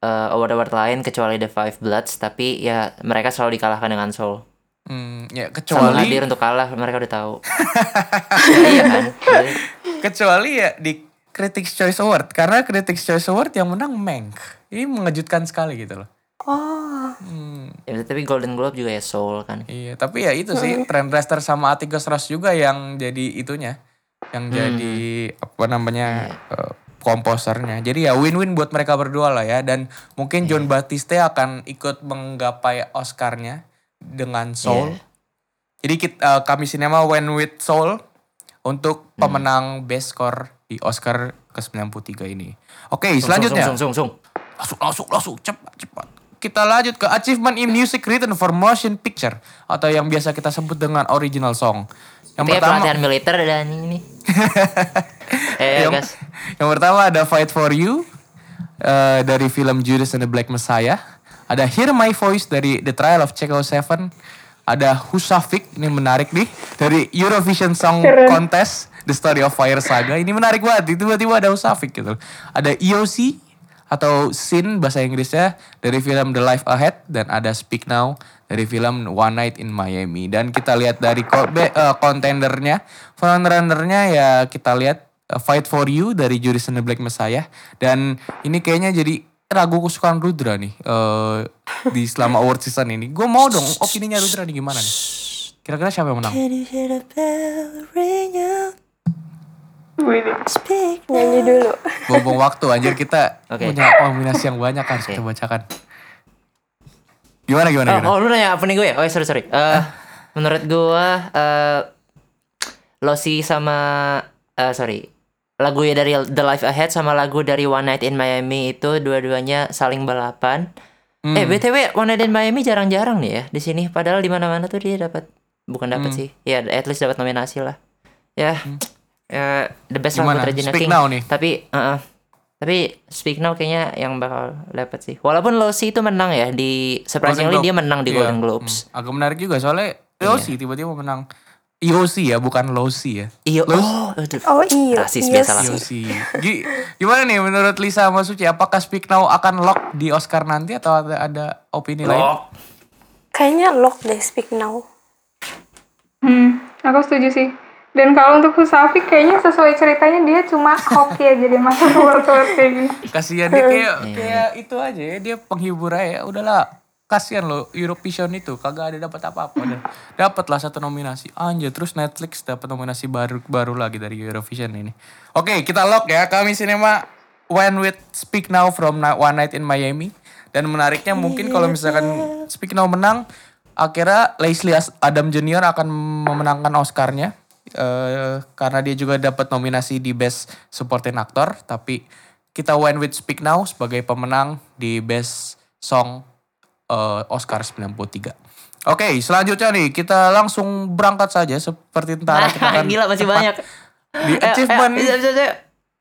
eh, award-award lain kecuali The Five Bloods tapi ya mereka selalu dikalahkan dengan Soul. Hmm, ya Sama kecuali hadir untuk kalah mereka udah tahu. Ya, iya kan? Kecuali ya di Critics Choice Award karena Critics Choice Award yang menang Mank. Ini mengejutkan sekali gitu loh. Oh, Hmm, ya, tapi Golden Globe juga ya Soul kan. iya, tapi ya itu sih Trent Reznor sama Atticus Ross juga yang jadi itunya, yang jadi apa namanya eh, komposernya. Jadi ya win-win buat mereka berdua lah ya. Dan mungkin John Batiste akan ikut menggapai Oscarnya dengan Soul. Jadi kita, eh, kami sinema win with Soul untuk pemenang Best Score di Oscar ke-93 ini. Oke, selanjutnya. Sung, sung, sung, sung. Langsung, langsung, langsung, cepat, cepat. Kita lanjut ke Achievement in Music Written for Motion Picture atau yang biasa kita sebut dengan Original Song. Yang Itu ya pertama, pelatihan militer anjing ini. eh, yang, guys. yang pertama ada Fight for You eh, dari film Judas and the Black Messiah. Ada Hear My Voice dari The Trial of Chicago Seven. Ada Husafik, ini menarik nih dari Eurovision Song Keren. Contest The Story of Fire Saga. Ini menarik banget. Tiba-tiba ada Husafik gitu. Ada EOC atau Sin bahasa Inggrisnya dari film The Life Ahead dan ada Speak Now dari film One Night in Miami. Dan kita lihat dari ko- be- eh, kontendernya, frontrunnernya ya kita lihat uh, Fight for You dari Judas and the Black Messiah dan ini kayaknya jadi ragu kesukaan Rudra nih eh, di selama award season ini. Gue mau dong opininya Rudra nih gimana nih? Kira-kira siapa yang menang? Nyanyi dulu. Buang waktu anjir kita Oke. punya nominasi yang banyak harus kita bacakan. Gimana gimana Oh, gimana? oh, lu nanya apa nih gue ya? Oh, sorry, sorry. Eh, menurut gue, eh Losi sama, eh sorry, lagu ya dari The Life Ahead sama lagu dari One Night in Miami itu dua-duanya saling balapan. Hmm. Eh, btw One Night in Miami jarang-jarang nih ya di sini. Padahal di mana-mana tuh dia dapat, bukan dapat Hmm. sih, ya at least dapat nominasi lah. Ya, ya the best Gimana? lagu Regina Speak King. Now nih. Tapi, eh, tapi Speak Now kayaknya yang bakal dapat sih. Walaupun Losi itu menang ya di surprisingly dia menang di Iya. Golden Globes. Hmm. Agak menarik juga soalnya Losi tiba-tiba menang. EOC ya, bukan Losi ya. Iya, Los- oh, aduh. Oh iya, Rasis iya biasa lah. Gi- Gimana nih menurut Lisa sama Suci? Apakah Speak Now akan lock di Oscar nanti atau ada, ada opini lain? Kayaknya lock deh Speak Now. Hmm, aku setuju sih. Dan kalau untuk Husafik kayaknya sesuai ceritanya dia cuma hoki aja dia masuk award award kayak gini. Kasihan dia kayak kayak itu aja ya, dia penghibur aja. Udahlah, kasihan loh Eurovision itu kagak ada dapat apa-apa dan dapatlah satu nominasi. Anjir, terus Netflix dapat nominasi baru baru lagi dari Eurovision ini. Oke, kita lock ya. Kami Cinema When with Speak Now from One Night in Miami. Dan menariknya mungkin kalau misalkan Speak Now menang, akhirnya Leslie Adam Jr. akan memenangkan Oscarnya. eh, karena dia juga dapat nominasi di Best Supporting Actor. Tapi kita went with Speak Now sebagai pemenang di Best Song eh, Oscar 93. Oke, selanjutnya nih kita langsung berangkat saja seperti tentara kita akan Gila masih banyak. di Eh, achievement eh, bisa.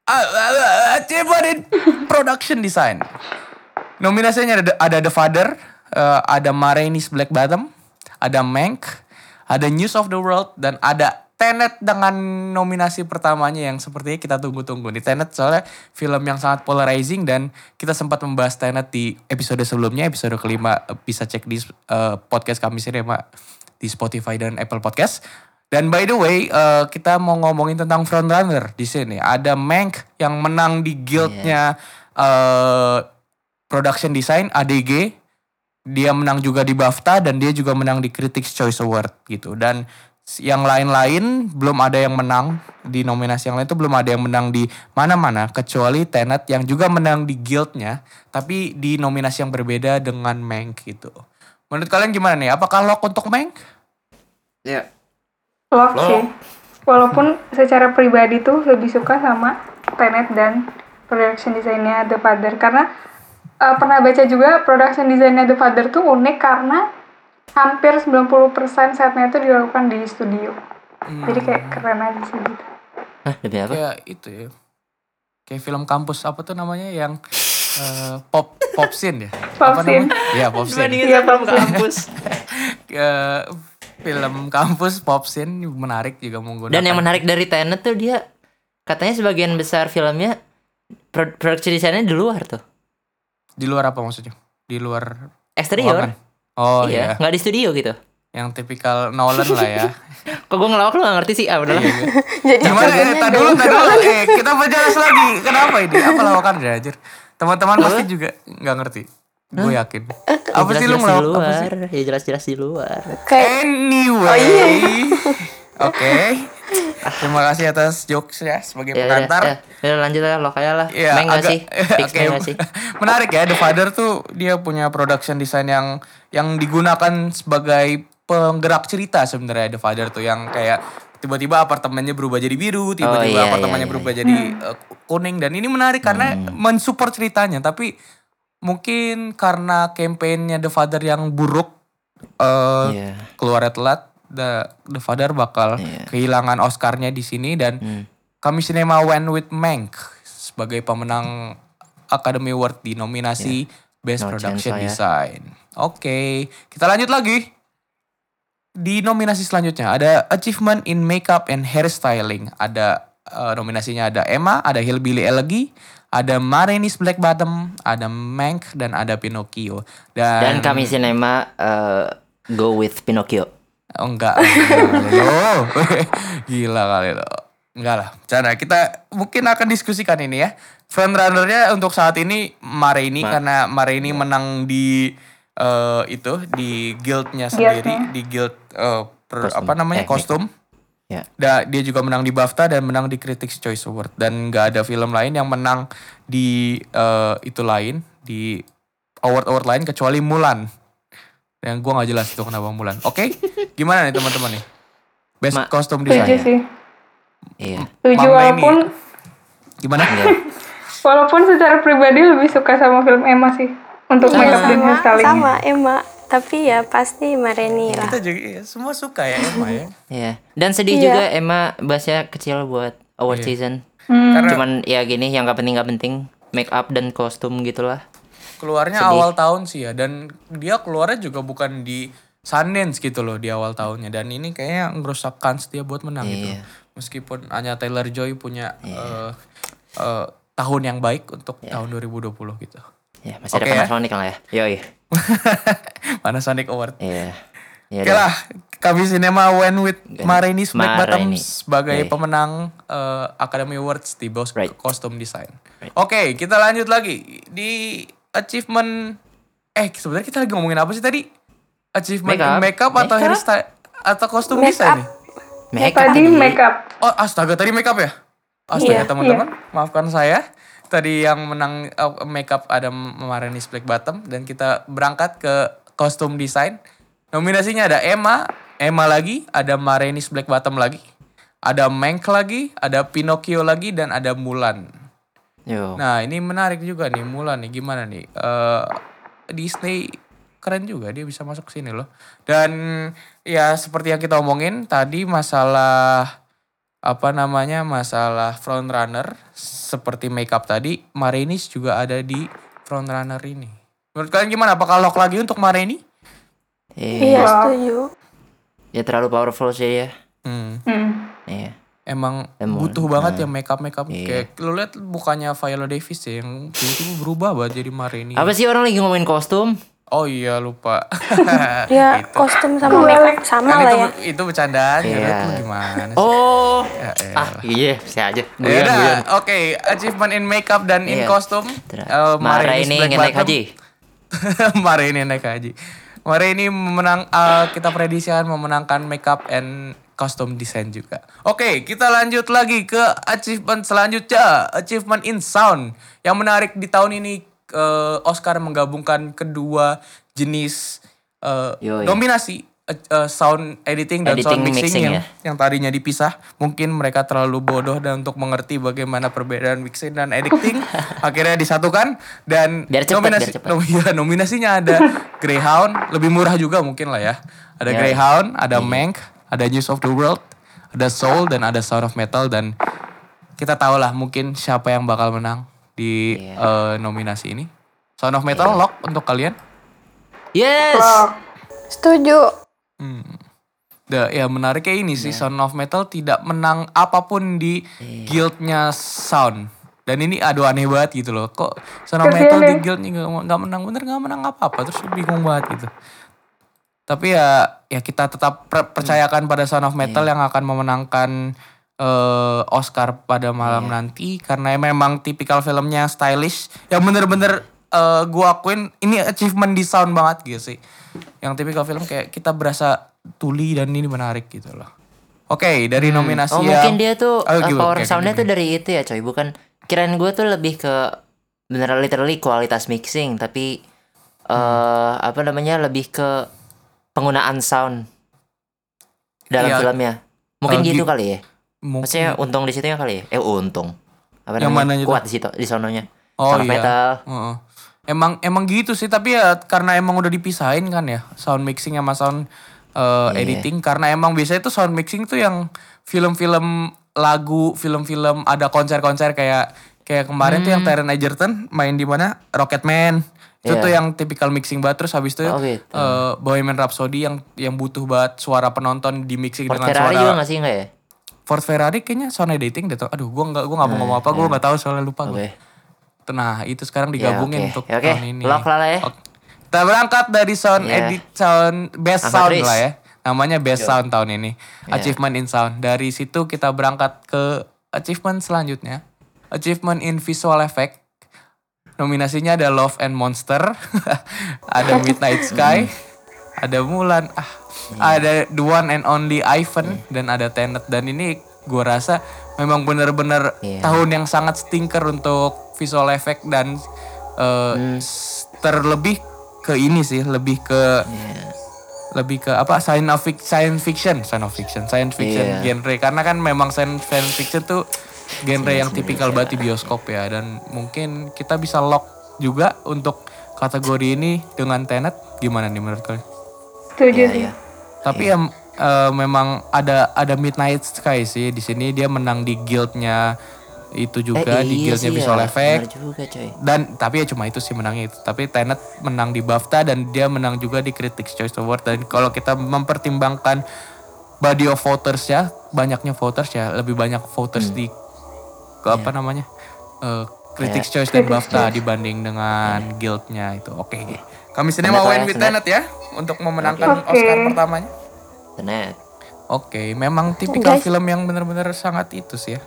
Ah, ah, ah, achievement in production design. Nominasinya ada ada The Father, eh, ada Ma Rainey's Black Bottom, ada Mank, ada News of the World dan ada Tenet dengan nominasi pertamanya yang sepertinya kita tunggu-tunggu nih. Tenet soalnya film yang sangat polarizing dan kita sempat membahas Tenet di episode sebelumnya, episode kelima eh, bisa cek di eh, podcast kami Cinema di Spotify dan Apple Podcast. Dan by the way, eh, kita mau ngomongin tentang frontrunner di sini. Ada Mank yang menang di guildnya eh, production design ADG. Dia menang juga di BAFTA dan dia juga menang di Critics Choice Award gitu. Dan yang lain-lain belum ada yang menang di nominasi yang lain itu belum ada yang menang di mana-mana kecuali Tenet yang juga menang di guildnya tapi di nominasi yang berbeda dengan Mank gitu. Menurut kalian gimana nih? Apakah lock untuk Mank? Ya. Lock sih. Walaupun secara pribadi tuh lebih suka sama Tenet dan production desainnya The Father karena eh, pernah baca juga production desainnya The Father tuh unik karena hampir 90% setnya itu dilakukan di studio. Jadi kayak keren aja sih gitu. Hah, demi apa? Kayak itu ya. Kayak film kampus apa tuh namanya yang eh, pop pop scene ya? Pop apa scene. Iya, pop scene. Iya, Pak. kampus. Eh, film kampus pop scene menarik juga menggunakan. Dan yang menarik dari Tenet tuh dia katanya sebagian besar filmnya pro- produksi desainnya di luar tuh. di luar apa maksudnya? Di luar ruangan. Oh iya, iya. nggak di studio gitu. yang tipikal Nolan lah ya. Kok gue ngelawak lu gak ngerti sih? Ah udahlah. Jadi Gimana ya? jawabannya Tadi dulu, tadi dulu. Eh, kita perjelas lagi. Kenapa ini? Apa lawakan dia anjir? Teman-teman pasti juga nggak ngerti. Gue yakin. Apa sih lu ngelawak? Apa sih? Ya jelas-jelas di luar. Anyway. iya. Oke. Terima kasih atas jokes ya sebagai Ya pengantar. ya, ya lanjut lah lo kayak lah. Iya, Meng gak agak- sih? Fix gak sih? Menarik ya, The Father tuh dia punya production design yang yang digunakan sebagai penggerak cerita sebenarnya The Father tuh yang kayak tiba-tiba apartemennya berubah jadi biru, tiba-tiba iya, apartemennya iya, berubah jadi uh, kuning dan ini menarik karena Hmm. mensupport ceritanya tapi mungkin karena kampanyenya The Father yang buruk uh, Iya. keluarnya telat The, The Father bakal Iya. kehilangan Oscarnya di sini dan Hmm. kami Cinema went with Mank sebagai pemenang Academy Award di nominasi Best No chance Production lah ya. Design. Oke, kita lanjut lagi. Di nominasi selanjutnya ada Achievement in Makeup and Hairstyling. Ada eh, nominasinya ada Emma, ada Hillbilly Elegy, ada Marenis Black Bottom, ada Mank dan ada Pinocchio. Dan, Dan kami sinema eh, go with Pinocchio. Oh, enggak, lo. Gila kali lo. Enggak lah. Cara kita mungkin akan diskusikan ini ya. Frontrunner-nya untuk saat ini Marini karena Marini menang di eh, itu di guildnya sendiri, di guild eh, per- Kostum. apa namanya Eh, kostum. Ya. Da, dia juga menang di BAFTA dan menang di Critics Choice Award dan nggak ada film lain yang menang di eh, itu lain di award-award lain kecuali Mulan. Yang gua nggak jelas itu kenapa Mulan. Oke, gimana nih teman-teman nih? Best Ma- costume design. sih. Iya. Ini. walaupun Gimana? Iya. walaupun secara pribadi lebih suka sama film Emma sih untuk makeup dan sama, hairstyling. sama Emma. Tapi ya pasti Mareni lah. Kita juga iya, semua suka ya Emma ya. Iya. Dan sedih Iya. juga Emma bahasnya kecil buat award season. Hmm. Karena Cuman ya gini yang gak penting gak penting make up dan kostum gitulah. Keluarnya Sedih. awal tahun sih ya dan dia keluarnya juga bukan di Sundance gitu loh di awal tahunnya dan ini kayaknya ngerusak kans dia buat menang gitu. Iya. Meskipun hanya Taylor Joy punya eh, eh, tahun yang baik untuk Iya. tahun 2020 gitu. Ya masih Oke ada ya. Panasonic lah ya. Yoi. Panasonic Award. Iya. Ya Oke udah. lah, kami Cinema went with Marenis Black Bottom Marini. sebagai Yay. pemenang eh, Academy Awards di Bos Right. Costume Design. Right. Oke, kita lanjut lagi di achievement. Eh, sebenarnya kita lagi ngomongin apa sih tadi? Achievement Makeup. makeup atau Makeup. hairstyle atau kostum Makeup. design nih? Make up Tadi makeup. Oh, astaga tadi makeup ya? Astaga Iya, teman-teman, maafkan saya. Tadi yang menang uh, makeup ada Marenis Black Bottom dan kita berangkat ke kostum desain. Nominasinya ada Emma, Emma lagi, ada Marenis Black Bottom lagi, ada Mank lagi, ada Pinocchio lagi dan ada Mulan. Yo. Nah, ini menarik juga nih Mulan nih gimana nih? Eh Disney keren juga dia bisa masuk sini loh. Dan ya seperti yang kita omongin tadi masalah apa namanya masalah frontrunner seperti makeup tadi Marinis juga ada di frontrunner ini. Menurut kalian gimana? Apakah lock lagi untuk Marini? Iya Iya. setuju. Ya terlalu powerful sih ya. Hmm. Hmm. Emang Emang, butuh banget ya makeup makeup Iya. kayak lu lihat bukannya Viola Davis ya yang tiba-tiba berubah banget jadi Marini. Apa sih orang lagi ngomongin kostum? Oh iya lupa. Ya Itu. kostum sama makeup sama Kan lah itu, ya. itu bercandaan ya, Iya. lu gimana sih? Oh. Ya. Ah, iya, saya aja. Ya udah, oke, achievement in makeup dan in Iya. Eh, Mara Marinis ini naik haji. Mara ini naik haji. Mara ini memenang eh, kita prediksikan memenangkan makeup and costume design juga. Oke, kita lanjut lagi ke achievement selanjutnya, achievement in sound. Yang menarik di tahun ini eh, Oscar menggabungkan kedua jenis eh, Yoi. dominasi eh, eh, sound editing dan sound Editing, mixing, mixing yang ya. yang tadinya dipisah. Mungkin mereka terlalu bodoh dan untuk mengerti bagaimana perbedaan mixing dan editing akhirnya disatukan dan Biar cepet, nominasi biar cepet. nom- ya, nominasinya ada Greyhound, lebih murah juga mungkin lah ya. Ada Ya. Greyhound, ada Mank, ada News of the World, ada Soul dan ada Sound of Metal dan kita tahu lah mungkin siapa yang bakal menang di Iya. eh, nominasi ini. Sound of Metal lock untuk kalian. Yes. Setuju. Hmm. Da, ya menarik kayak ini sih Sound of Metal tidak menang apa pun di guildnya Sound. Dan ini aduh aneh banget gitu loh. Kok Sound of Metal di ya. guildnya nggak nggak menang bener nggak menang apa apa terus bingung banget gitu. Tapi ya ya kita tetap per- percayakan pada Sound of Metal yang akan memenangkan eh, Oscar pada malam nanti karena memang tipikal filmnya stylish yang bener-bener eh, gua akuin ini achievement di sound banget gitu sih. Yang tipikal film kayak kita berasa tuli dan ini menarik gitu loh. Oke, dari nominasi Oh yang mungkin dia tuh Oh, uh, gimana? power Kayak soundnya tuh dari itu ya coy bukan kirain gue tuh lebih ke beneran literally kualitas mixing tapi eh Hmm. apa namanya lebih ke penggunaan sound dalam Iya. filmnya mungkin Eh, gitu gi- kali ya mungkin maksudnya untung di situ ya kali ya eh untung apa Yang namanya tuh? kuat di situ di sononya Oh Sound iya. metal Heeh. Emang emang gitu sih tapi ya karena emang udah dipisahin kan ya sound mixing sama sound uh, Iya. editing karena emang biasanya tuh sound mixing tuh yang film-film lagu, film-film ada konser-konser kayak kayak kemarin tuh yang Taron Egerton main di mana Rocketman. Itu. Iya. tuh yang tipikal mixing banget terus habis itu Oh, gitu. uh, Bohemian Rhapsody yang yang butuh banget suara penonton di mixing Ford dengan Ferrari suara juga gak sih enggak ya Ford Ferrari kayaknya sound editing deh tuh. Aduh, gua nggak gua nggak mau ngomong apa, gua nggak tahu soalnya lupa iya. gua. oke Nah, itu sekarang digabungin Ya, oke. untuk Ya, oke. tahun ini. Lock lah ya. Oke. Kita berangkat dari sound Iya. edit sound best Ahmad sound lah ya. Namanya best sound tahun ini. Iya. Achievement in sound. Dari situ kita berangkat ke achievement selanjutnya. Achievement in visual effect. Nominasinya ada Love and Monster, ada Midnight Sky, ada Mulan, ah, ada The One and Only Ivan dan ada Tenet dan ini gua rasa memang benar-benar Iya. tahun yang sangat stinker untuk visual effect dan eh, Hmm. terlebih ke ini sih, lebih ke Iya. lebih ke apa science of fic- science fiction, science fiction, science fiction Iya. genre karena kan memang science fiction tuh genre yang tipikal banget di bioskop ya. Dan mungkin kita bisa lock juga untuk kategori ini dengan Tenet. Gimana nih menurut kalian? Setuju Iya, sih. iya. Tapi ya eh, memang ada ada Midnight Sky sih. Di sini dia menang di guildnya itu juga Eh, di iya guildnya sih visual ya, effect bener juga coy. Dan tapi ya cuma itu sih menangnya itu. Tapi Tenet menang di BAFTA dan dia menang juga di Critics Choice Award. Dan kalau kita mempertimbangkan body of voters ya banyaknya voters ya lebih banyak Hmm. voters di ke Iya. apa namanya eh, Critics Choice dan BAFTA dibanding dengan guildnya itu oke kami sini mau win ya, with Tenet. Ya untuk memenangkan Oke. Oscar pertamanya Tenet Oke, memang tipikal Guys. film yang benar-benar sangat itu sih ya.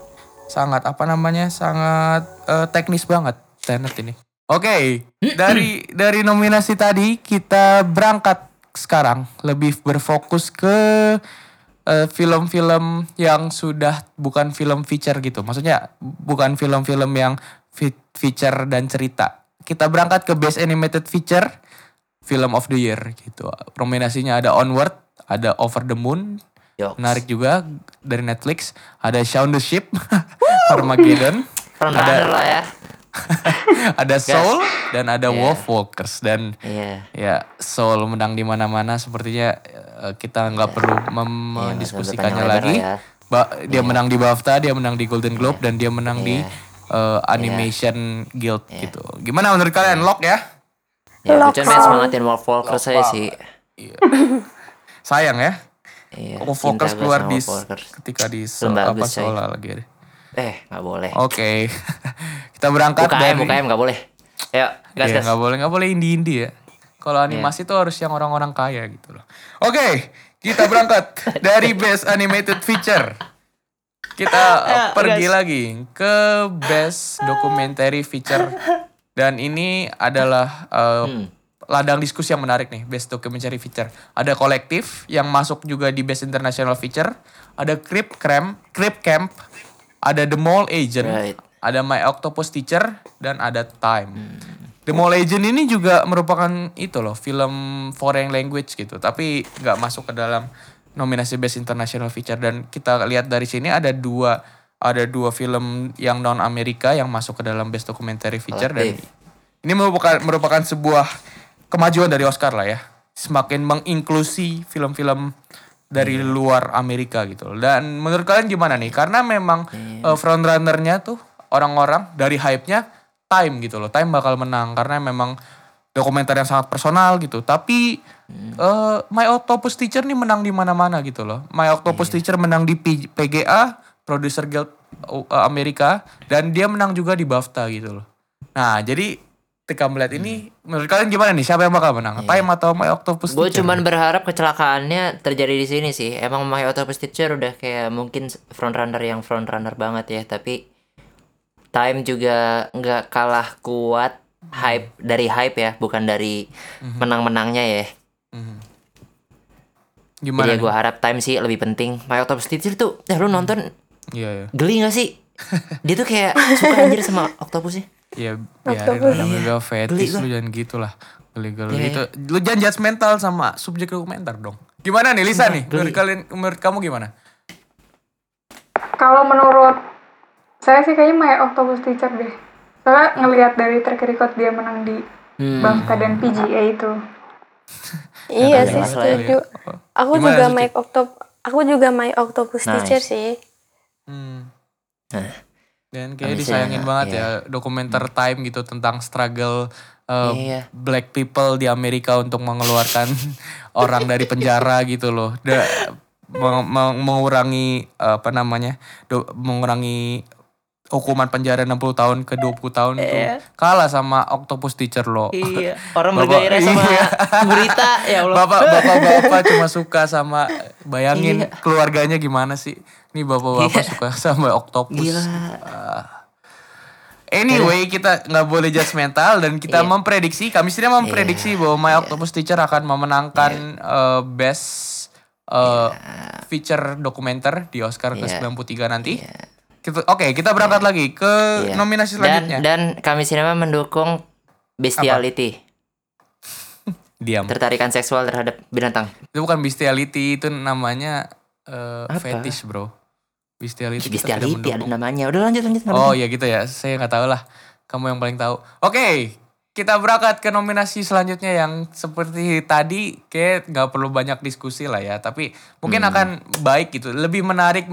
Sangat apa namanya? Sangat eh, teknis banget Tenet ini. Oke, dari dari nominasi tadi kita berangkat sekarang lebih berfokus ke eh, film-film yang sudah bukan film feature gitu. Maksudnya bukan film-film yang fe- feature dan cerita. Kita berangkat ke Best Animated Feature Film of the Year gitu. Nominasinya ada Onward, ada Over the Moon, Yoks. Menarik juga dari Netflix. Ada Shaun the Sheep, Armageddon, ada lah ya ada Soul dan ada Iya. Wolf Walkers dan Iya ya Soul menang di mana-mana sepertinya eh, kita nggak perlu mem- Iya, mendiskusikannya berpanjang lagi. ya. Ba- dia menang di BAFTA, dia menang di Golden Globe dan dia menang di Iya. eh, Animation Guild gitu. Gimana menurut kalian? Lock ya? Ya, gue Lock cuma out. semangatin Wolf Walker saya sih Sayang ya. Iya, Wolf Walkers keluar di Walkers. ketika di apa. Sola lagi ada. Eh, gak boleh Oke. Kita berangkat UKM, dari UKM gak boleh Ayo, gas, Iya gas nggak boleh nggak boleh indie indie ya. Kalau animasi tuh harus yang orang-orang kaya gitu loh. Oke, kita berangkat dari best animated feature. Kita uh, pergi lagi ke best documentary feature dan ini adalah uh, ladang diskusi yang menarik nih best documentary feature. Ada kolektif yang masuk juga di best international feature. Ada Crip Camp, Crip Camp, ada The Mall Agent, Right. ada My Octopus Teacher dan ada Time. The Mole Agent ini juga merupakan itu loh film foreign language gitu, tapi nggak masuk ke dalam nominasi Best International Feature. Dan kita lihat dari sini ada dua ada dua film yang non Amerika yang masuk ke dalam Best Documentary Feature. Dan ini merupakan merupakan sebuah kemajuan dari Oscar lah ya, semakin menginklusi film-film dari luar Amerika gitu loh. Dan menurut kalian gimana nih? Karena memang uh, frontrunner-nya tuh orang-orang dari hype-nya Time gitu loh. Time bakal menang karena memang dokumenter yang sangat personal gitu. Tapi eh, My Octopus Teacher nih menang di mana-mana gitu loh. My Octopus Teacher menang di P- PGA, Producer Guild uh, Amerika dan dia menang juga di BAFTA gitu loh. Nah, jadi ketika melihat ini menurut kalian gimana nih siapa yang bakal menang Time atau My Octopus Gue cuman berharap kecelakaannya terjadi di sini sih. Emang My Octopus Teacher udah kayak mungkin frontrunner yang frontrunner banget ya, tapi Time juga nggak kalah kuat hype dari hype ya, bukan dari menang-menangnya ya. Mhm. Jadi gimana ya nih? gue harap Time sih lebih penting. My Octopus Teacher tuh, ya lu nonton Iya ya. geli gak sih? Dia tuh kayak suka anjir sama Octopus Ya biarin Octopus. lah namanya juga gua. lu jangan gitu lah. Geli-geli Iya, itu. Lu jangan judgmental sama subjek dokumenter dong. Gimana nih Lisa nih? geli. Menurut kalian menurut kamu gimana? Kalau menurut saya sih kayaknya My Octopus Teacher deh. Soalnya ngelihat dari track record dia menang di Hmm. BAFTA dan PGA itu. Iya sih masalah ya. setuju. Aku Gimana, juga? My Octop aku juga My Octopus Nice. Teacher sih. Hmm. Nah. Dan kayak disayangin ya, banget iya. ya dokumenter Time gitu tentang struggle uh, Iya. black people di Amerika untuk mengeluarkan orang dari penjara gitu loh. Da- meng- meng- mengurangi uh, apa namanya? do- mengurangi hukuman penjara 60 tahun ke 20 tahun tuh kalah sama Octopus Teacher loh. Iya, orang Bapak- bergairah sama iya. berita ya Allah. Bapak bapak bapak cuma suka sama bayangin Iya. keluarganya gimana sih? Nih bapak-bapak suka sama Octopus. Gila. Ah. Anyway, kita nggak boleh judgmental dan kita Iya. memprediksi, kami sudah memprediksi bahwa My Octopus Teacher akan memenangkan uh, best uh, feature dokumenter di Oscar Iya. ke-93 nanti. Kita- Oke, kita berangkat lagi ke Iya. nominasi Dan selanjutnya. dan kami sinema mendukung bestiality, Diam. tertarikan seksual terhadap binatang. Itu bukan bestiality, itu namanya uh, Apa? fetish, Bro. Bestiality. Bestiality ada namanya. Udah lanjut lanjut. Oh ya gitu ya, saya nggak tahu lah. Kamu yang paling tahu. Oke, kita berangkat ke nominasi selanjutnya yang seperti tadi, kayak nggak perlu banyak diskusi lah ya. Tapi mungkin akan baik gitu, lebih menarik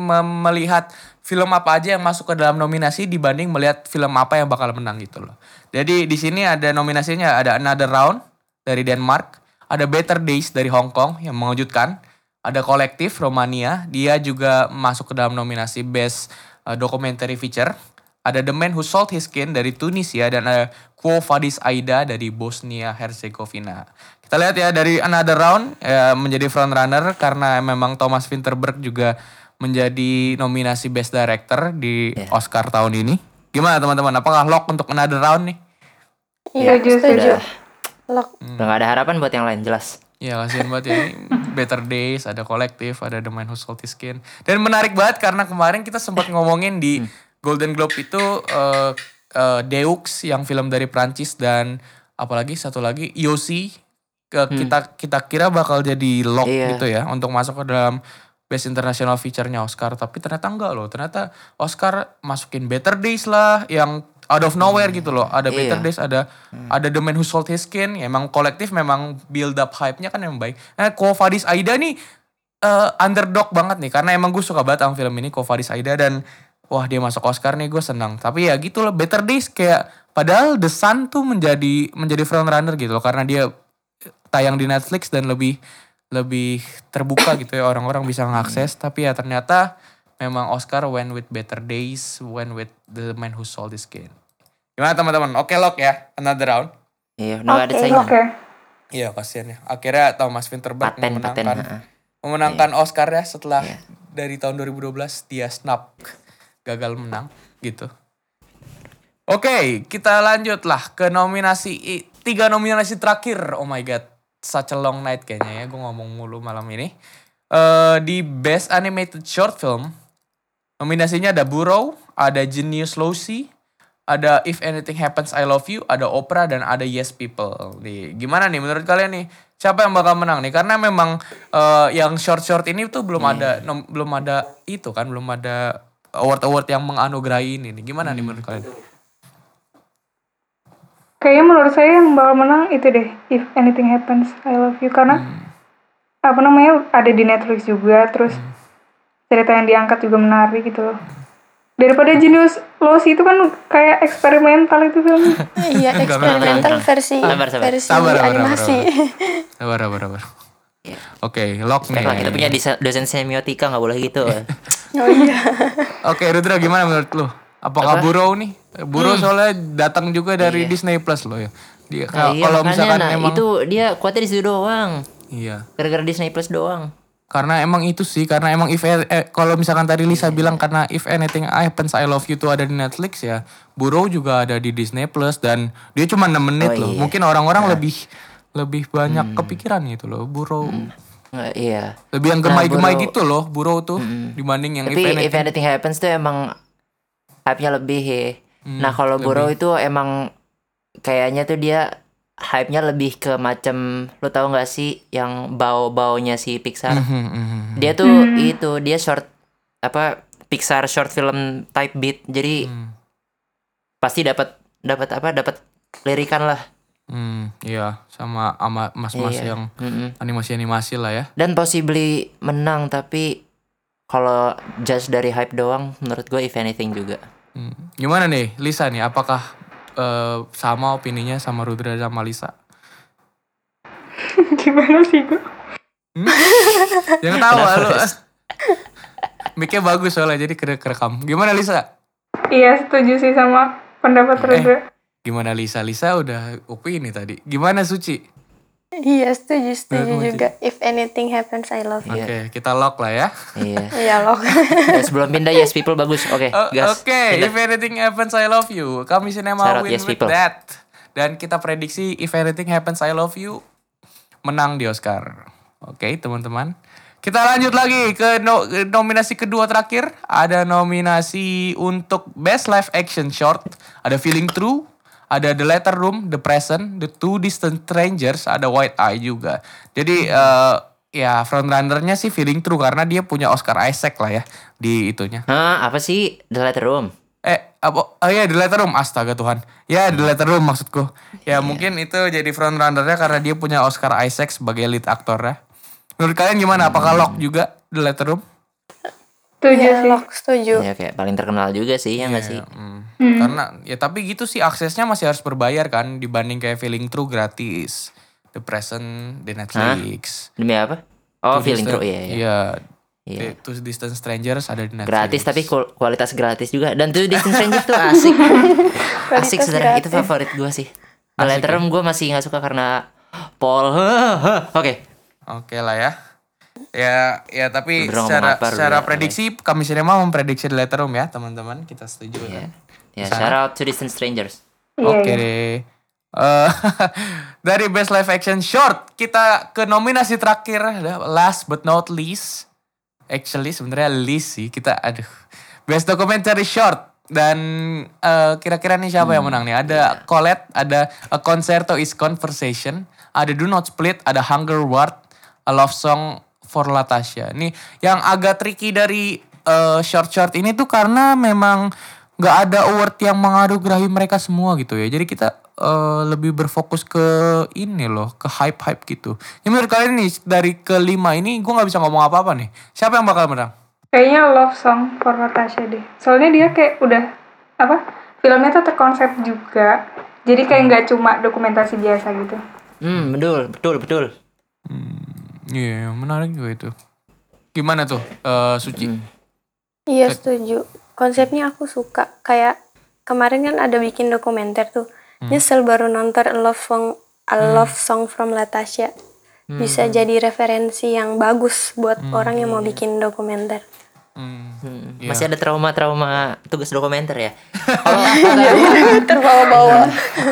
melihat film apa aja yang masuk ke dalam nominasi dibanding melihat film apa yang bakal menang gitu loh. Jadi di sini ada nominasinya ada Another Round dari Denmark, ada Better Days dari Hong Kong yang mengejutkan, ada Kolektif Romania, dia juga masuk ke dalam nominasi Best uh, Documentary Feature. Ada The Man Who Sold His Skin dari Tunisia dan ada Quo Vadis Aida dari Bosnia Herzegovina. Kita lihat ya dari Another Round ya, menjadi frontrunner karena memang Thomas Vinterberg juga menjadi nominasi Best Director di Ya. Oscar tahun ini. Gimana teman-teman? Apakah lock untuk Another Round nih? Iya, Setuju, setuju. Udah, Lock. udah gak ada harapan buat yang lain jelas. Ya kasihan banget ya ini Better Days, ada kolektif, ada The Man Who Sold His Skin. Dan menarik banget karena kemarin kita sempat ngomongin di Golden Globe itu eh, eh, Deux yang film dari Prancis dan apalagi satu lagi Yossi ke kita kita kira bakal jadi lock Iya. gitu ya untuk masuk ke dalam Best International Feature-nya Oscar tapi ternyata enggak loh. Ternyata Oscar masukin Better Days lah yang out of nowhere gitu loh. Ada Better Iya. Days, ada ada The Man Who Sold His Skin. Ya, emang kolektif memang build up hype-nya kan yang baik. Nah, Ko Fadis Aida nih eh, underdog banget nih karena emang gue suka banget sama film ini Ko Fadis Aida dan wah dia masuk Oscar nih gue senang. Tapi ya gitu loh Better Days kayak padahal The Sun tuh menjadi menjadi frontrunner gitu loh karena dia tayang di Netflix dan lebih lebih terbuka gitu ya orang-orang bisa mengakses tapi ya ternyata memang Oscar went with Better Days went with The Man Who Sold His Skin gimana teman-teman oke lock ya another round Iya, udah gak ada Oke, saingan. Oke. iya kasihan ya akhirnya Thomas Winterberg Paten paten. memenangkan heeh. memenangkan Oscar ya setelah Iya. dari tahun 2012 dia snap gagal menang gitu. Oke, kita lanjutlah ke nominasi tiga nominasi terakhir. Oh my god, such a long night kayaknya ya. Gue ngomong mulu malam ini. Eh di Best Animated Short Film, nominasinya ada Burrow, ada Genius Loci, ada If Anything Happens I Love You, ada Oprah dan ada Yes People. Nih, gimana nih menurut kalian nih? Siapa yang bakal menang nih? Karena memang eh, yang short-short ini tuh belum ada nom- belum ada itu kan, belum ada award-award yang menganugerahi ini nih. Gimana nih menurut kalian? Kayaknya menurut saya yang bakal menang itu deh. If anything happens, I love you. Karena apa namanya ada di Netflix juga. Terus cerita yang diangkat juga menarik gitu loh. Daripada Genius Loci itu kan kayak eksperimental itu filmnya. Iya, eksperimental versi Sabar, sabar. versi Sabar, sabar, animasi. Sabar, sabar, sabar. Oke, lock nih. Kita punya dosen semiotika nggak boleh gitu. oh iya. Oke, Rudra gimana menurut lu? Apakah Apa? Burrow nih? Burrow soalnya datang juga dari Iya. Disney Plus loh ya. Dia Nah, iya, kalau misalkan nah, emang itu dia kuatnya di situ doang. iya. Gara-gara Disney Plus doang. Karena emang itu sih, karena emang if eh, kalau misalkan tadi Lisa bilang karena if anything happens I love you tuh ada di Netflix ya, Burrow juga ada di Disney Plus dan dia cuma 6 menit Oh, loh. iya. Mungkin orang-orang lebih lebih banyak kepikiran gitu loh, Burrow. Nggak, iya. Lebih yang Nah, gemai-gemai Burrow- gitu loh, Burrow tuh dibanding yang Tapi if if anything. anything, happens tuh emang hype-nya lebih ya. Hmm, nah kalau. Burrow itu emang kayaknya tuh dia hype-nya lebih ke macem lu tahu nggak sih yang bau-baunya si Pixar. Mhm, mhm. Dia tuh itu dia short apa Pixar short film type beat. Jadi Hmm. pasti dapat dapat apa dapat lirikan lah. Hmm, iya, sama ama mas-mas Iya. yang animasi-animasi lah ya. Dan possibly menang tapi kalau just dari hype doang menurut gue if anything juga. Hmm. Gimana nih, Lisa nih? Apakah eh, sama opininya sama Rudra sama Lisa? Gimana sih gue? Yang tahu lu. Res? Mic-nya bagus soalnya jadi kere kerekam. Gimana Lisa? Iya setuju sih sama pendapat Eh. Rudra. Gimana Lisa? Lisa udah opini tadi. Gimana Suci? Iya setuju setuju juga. If anything happens I love you. Iya. Oke, kita lock lah ya. Iya. Iya loh. Ya, sebelum pindah yes people bagus. Oke, O- gas. Oke, Pindah. if anything happens I love you. Kami Cinema Shout out win Yes with People. that. Dan kita prediksi if anything happens I love you menang di Oscar. Oke, teman-teman. Kita lanjut lagi ke no- ke nominasi kedua terakhir. Ada nominasi untuk Best Live Action Short. Ada Feeling True. Ada The Letter Room, The Present, The Two Distant Strangers, ada White Eye juga. Jadi eh, ya frontrunnernya sih Feeling True karena dia punya Oscar Isaac lah ya di itunya. Hah, apa sih The Letter Room? Eh, apa? Oh iya, The Letter Room. Astaga Tuhan. Ya, The Letter Room maksudku. Ya, mungkin itu jadi frontrunnernya karena dia punya Oscar Isaac sebagai lead aktor ya. Menurut kalian gimana? Apakah lock juga The Letter Room? Setuju Iya sih. setuju. Ya kayak paling terkenal juga sih, ya nggak sih? Hmm. Karena ya tapi gitu sih aksesnya masih harus berbayar kan dibanding kayak Feeling True gratis. The Present di Netflix. Demi apa? Oh, Two feeling true ya. ya. Iya. Iya. The Two Distant Strangers ada di Netflix. Gratis tapi kualitas gratis juga. Dan tuh Distant Stranger tuh asik. asik sebenarnya itu favorit gue sih. The Asik Letter ya? Gue masih nggak suka karena Paul. Oke. Oke lah ya. Ya, ya tapi ngomong secara secara prediksi kami sinema memprediksi The Letter Room ya teman-teman kita setuju Ya. kan? Ya, Sana. shout out to Distant Strangers. Iya, Oke iya. deh. Eh, dari Best Live Action Short kita ke nominasi terakhir ada last but not least. Actually sebenarnya least sih kita aduh. Best Documentary Short dan eh, kira-kira nih siapa yang menang nih? Ada Colette, ada A Concerto is Conversation, ada Do Not Split, ada Hunger Ward, A Love Song for Latasha. Nih yang agak tricky dari eh, short-short ini tuh karena memang nggak ada award yang mengarugrahi mereka semua gitu ya. Jadi kita eh, lebih berfokus ke ini loh, ke hype-hype gitu. Ya menurut kalian nih dari kelima ini gue nggak bisa ngomong apa-apa nih. Siapa yang bakal menang? Kayaknya love song for Natasha deh. Soalnya dia kayak udah apa? Filmnya tuh terkonsep juga. Jadi kayak nggak cuma dokumentasi biasa gitu. Hmm, betul, betul, betul. Iya, menarik juga itu. Gimana tuh, eh, Suci? Hmm. Iya setuju. Konsepnya aku suka. Kayak kemarin kan ada bikin dokumenter tuh. Nyesel baru nonton A Love Song, A Love Song from Latasha. Bisa jadi referensi yang bagus buat orang yang mau bikin dokumenter. Hmm. Hmm, Iya. Masih ada trauma-trauma tugas dokumenter ya. Terbawa-bawa.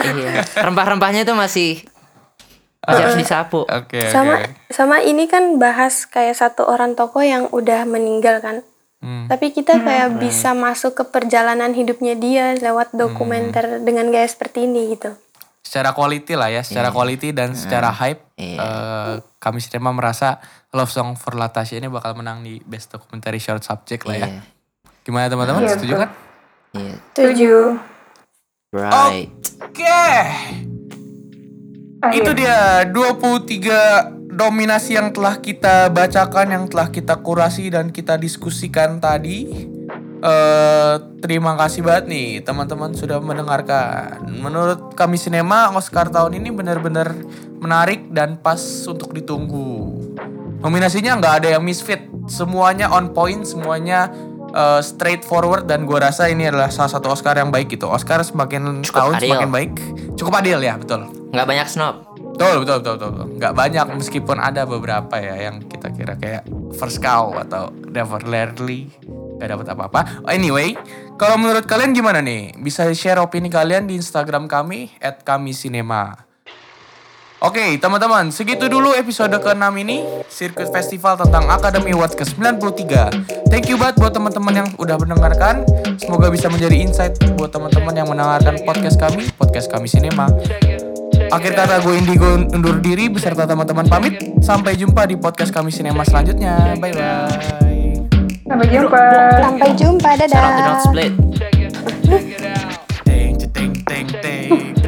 iya. Rempah-rempahnya tuh masih masih harus disapu. Oke, oke. sama sama ini kan bahas kayak satu orang tokoh yang udah meninggal kan. Hmm. Tapi kita kayak bisa masuk ke perjalanan hidupnya dia lewat dokumenter dengan gaya seperti ini gitu. Secara quality lah ya, secara quality dan secara hype, Iya. eh, kami sinema merasa Love Song for Latasha ini bakal menang di Best Documentary Short Subject lah ya. Iya. Gimana teman-teman? Iya, Setuju kan? Iya. Setuju. Right. Oke. Itu iya. dia 23 dominasi yang telah kita bacakan, yang telah kita kurasi dan kita diskusikan tadi. eh terima kasih banget nih teman-teman sudah mendengarkan. Menurut kami sinema Oscar tahun ini benar-benar menarik dan pas untuk ditunggu. Nominasinya nggak ada yang misfit, semuanya on point, semuanya uh, straightforward dan gue rasa ini adalah salah satu Oscar yang baik gitu. Oscar semakin Cukup tahun adil. semakin baik. Cukup adil ya, betul. nggak banyak snob Betul, betul, betul, betul. betul. Nggak banyak meskipun ada beberapa ya yang kita kira kayak First Cow atau Never Rarely nggak dapat apa-apa. Anyway, kalau menurut kalian gimana nih? Bisa share opini kalian di Instagram kami @kamisinema. Oke, teman-teman, segitu dulu episode ke-6 ini Sirkuit Festival tentang Academy Awards ke-93. Thank you banget buat teman-teman yang udah mendengarkan. Semoga bisa menjadi insight buat teman-teman yang mendengarkan podcast kami, podcast kami Sinema. Akhir kata gue Indigo undur diri beserta teman-teman pamit. Sampai jumpa di podcast kami Sinema selanjutnya. Bye bye. Sampai jumpa. Sampai jumpa, shout out to dadah. Not Split.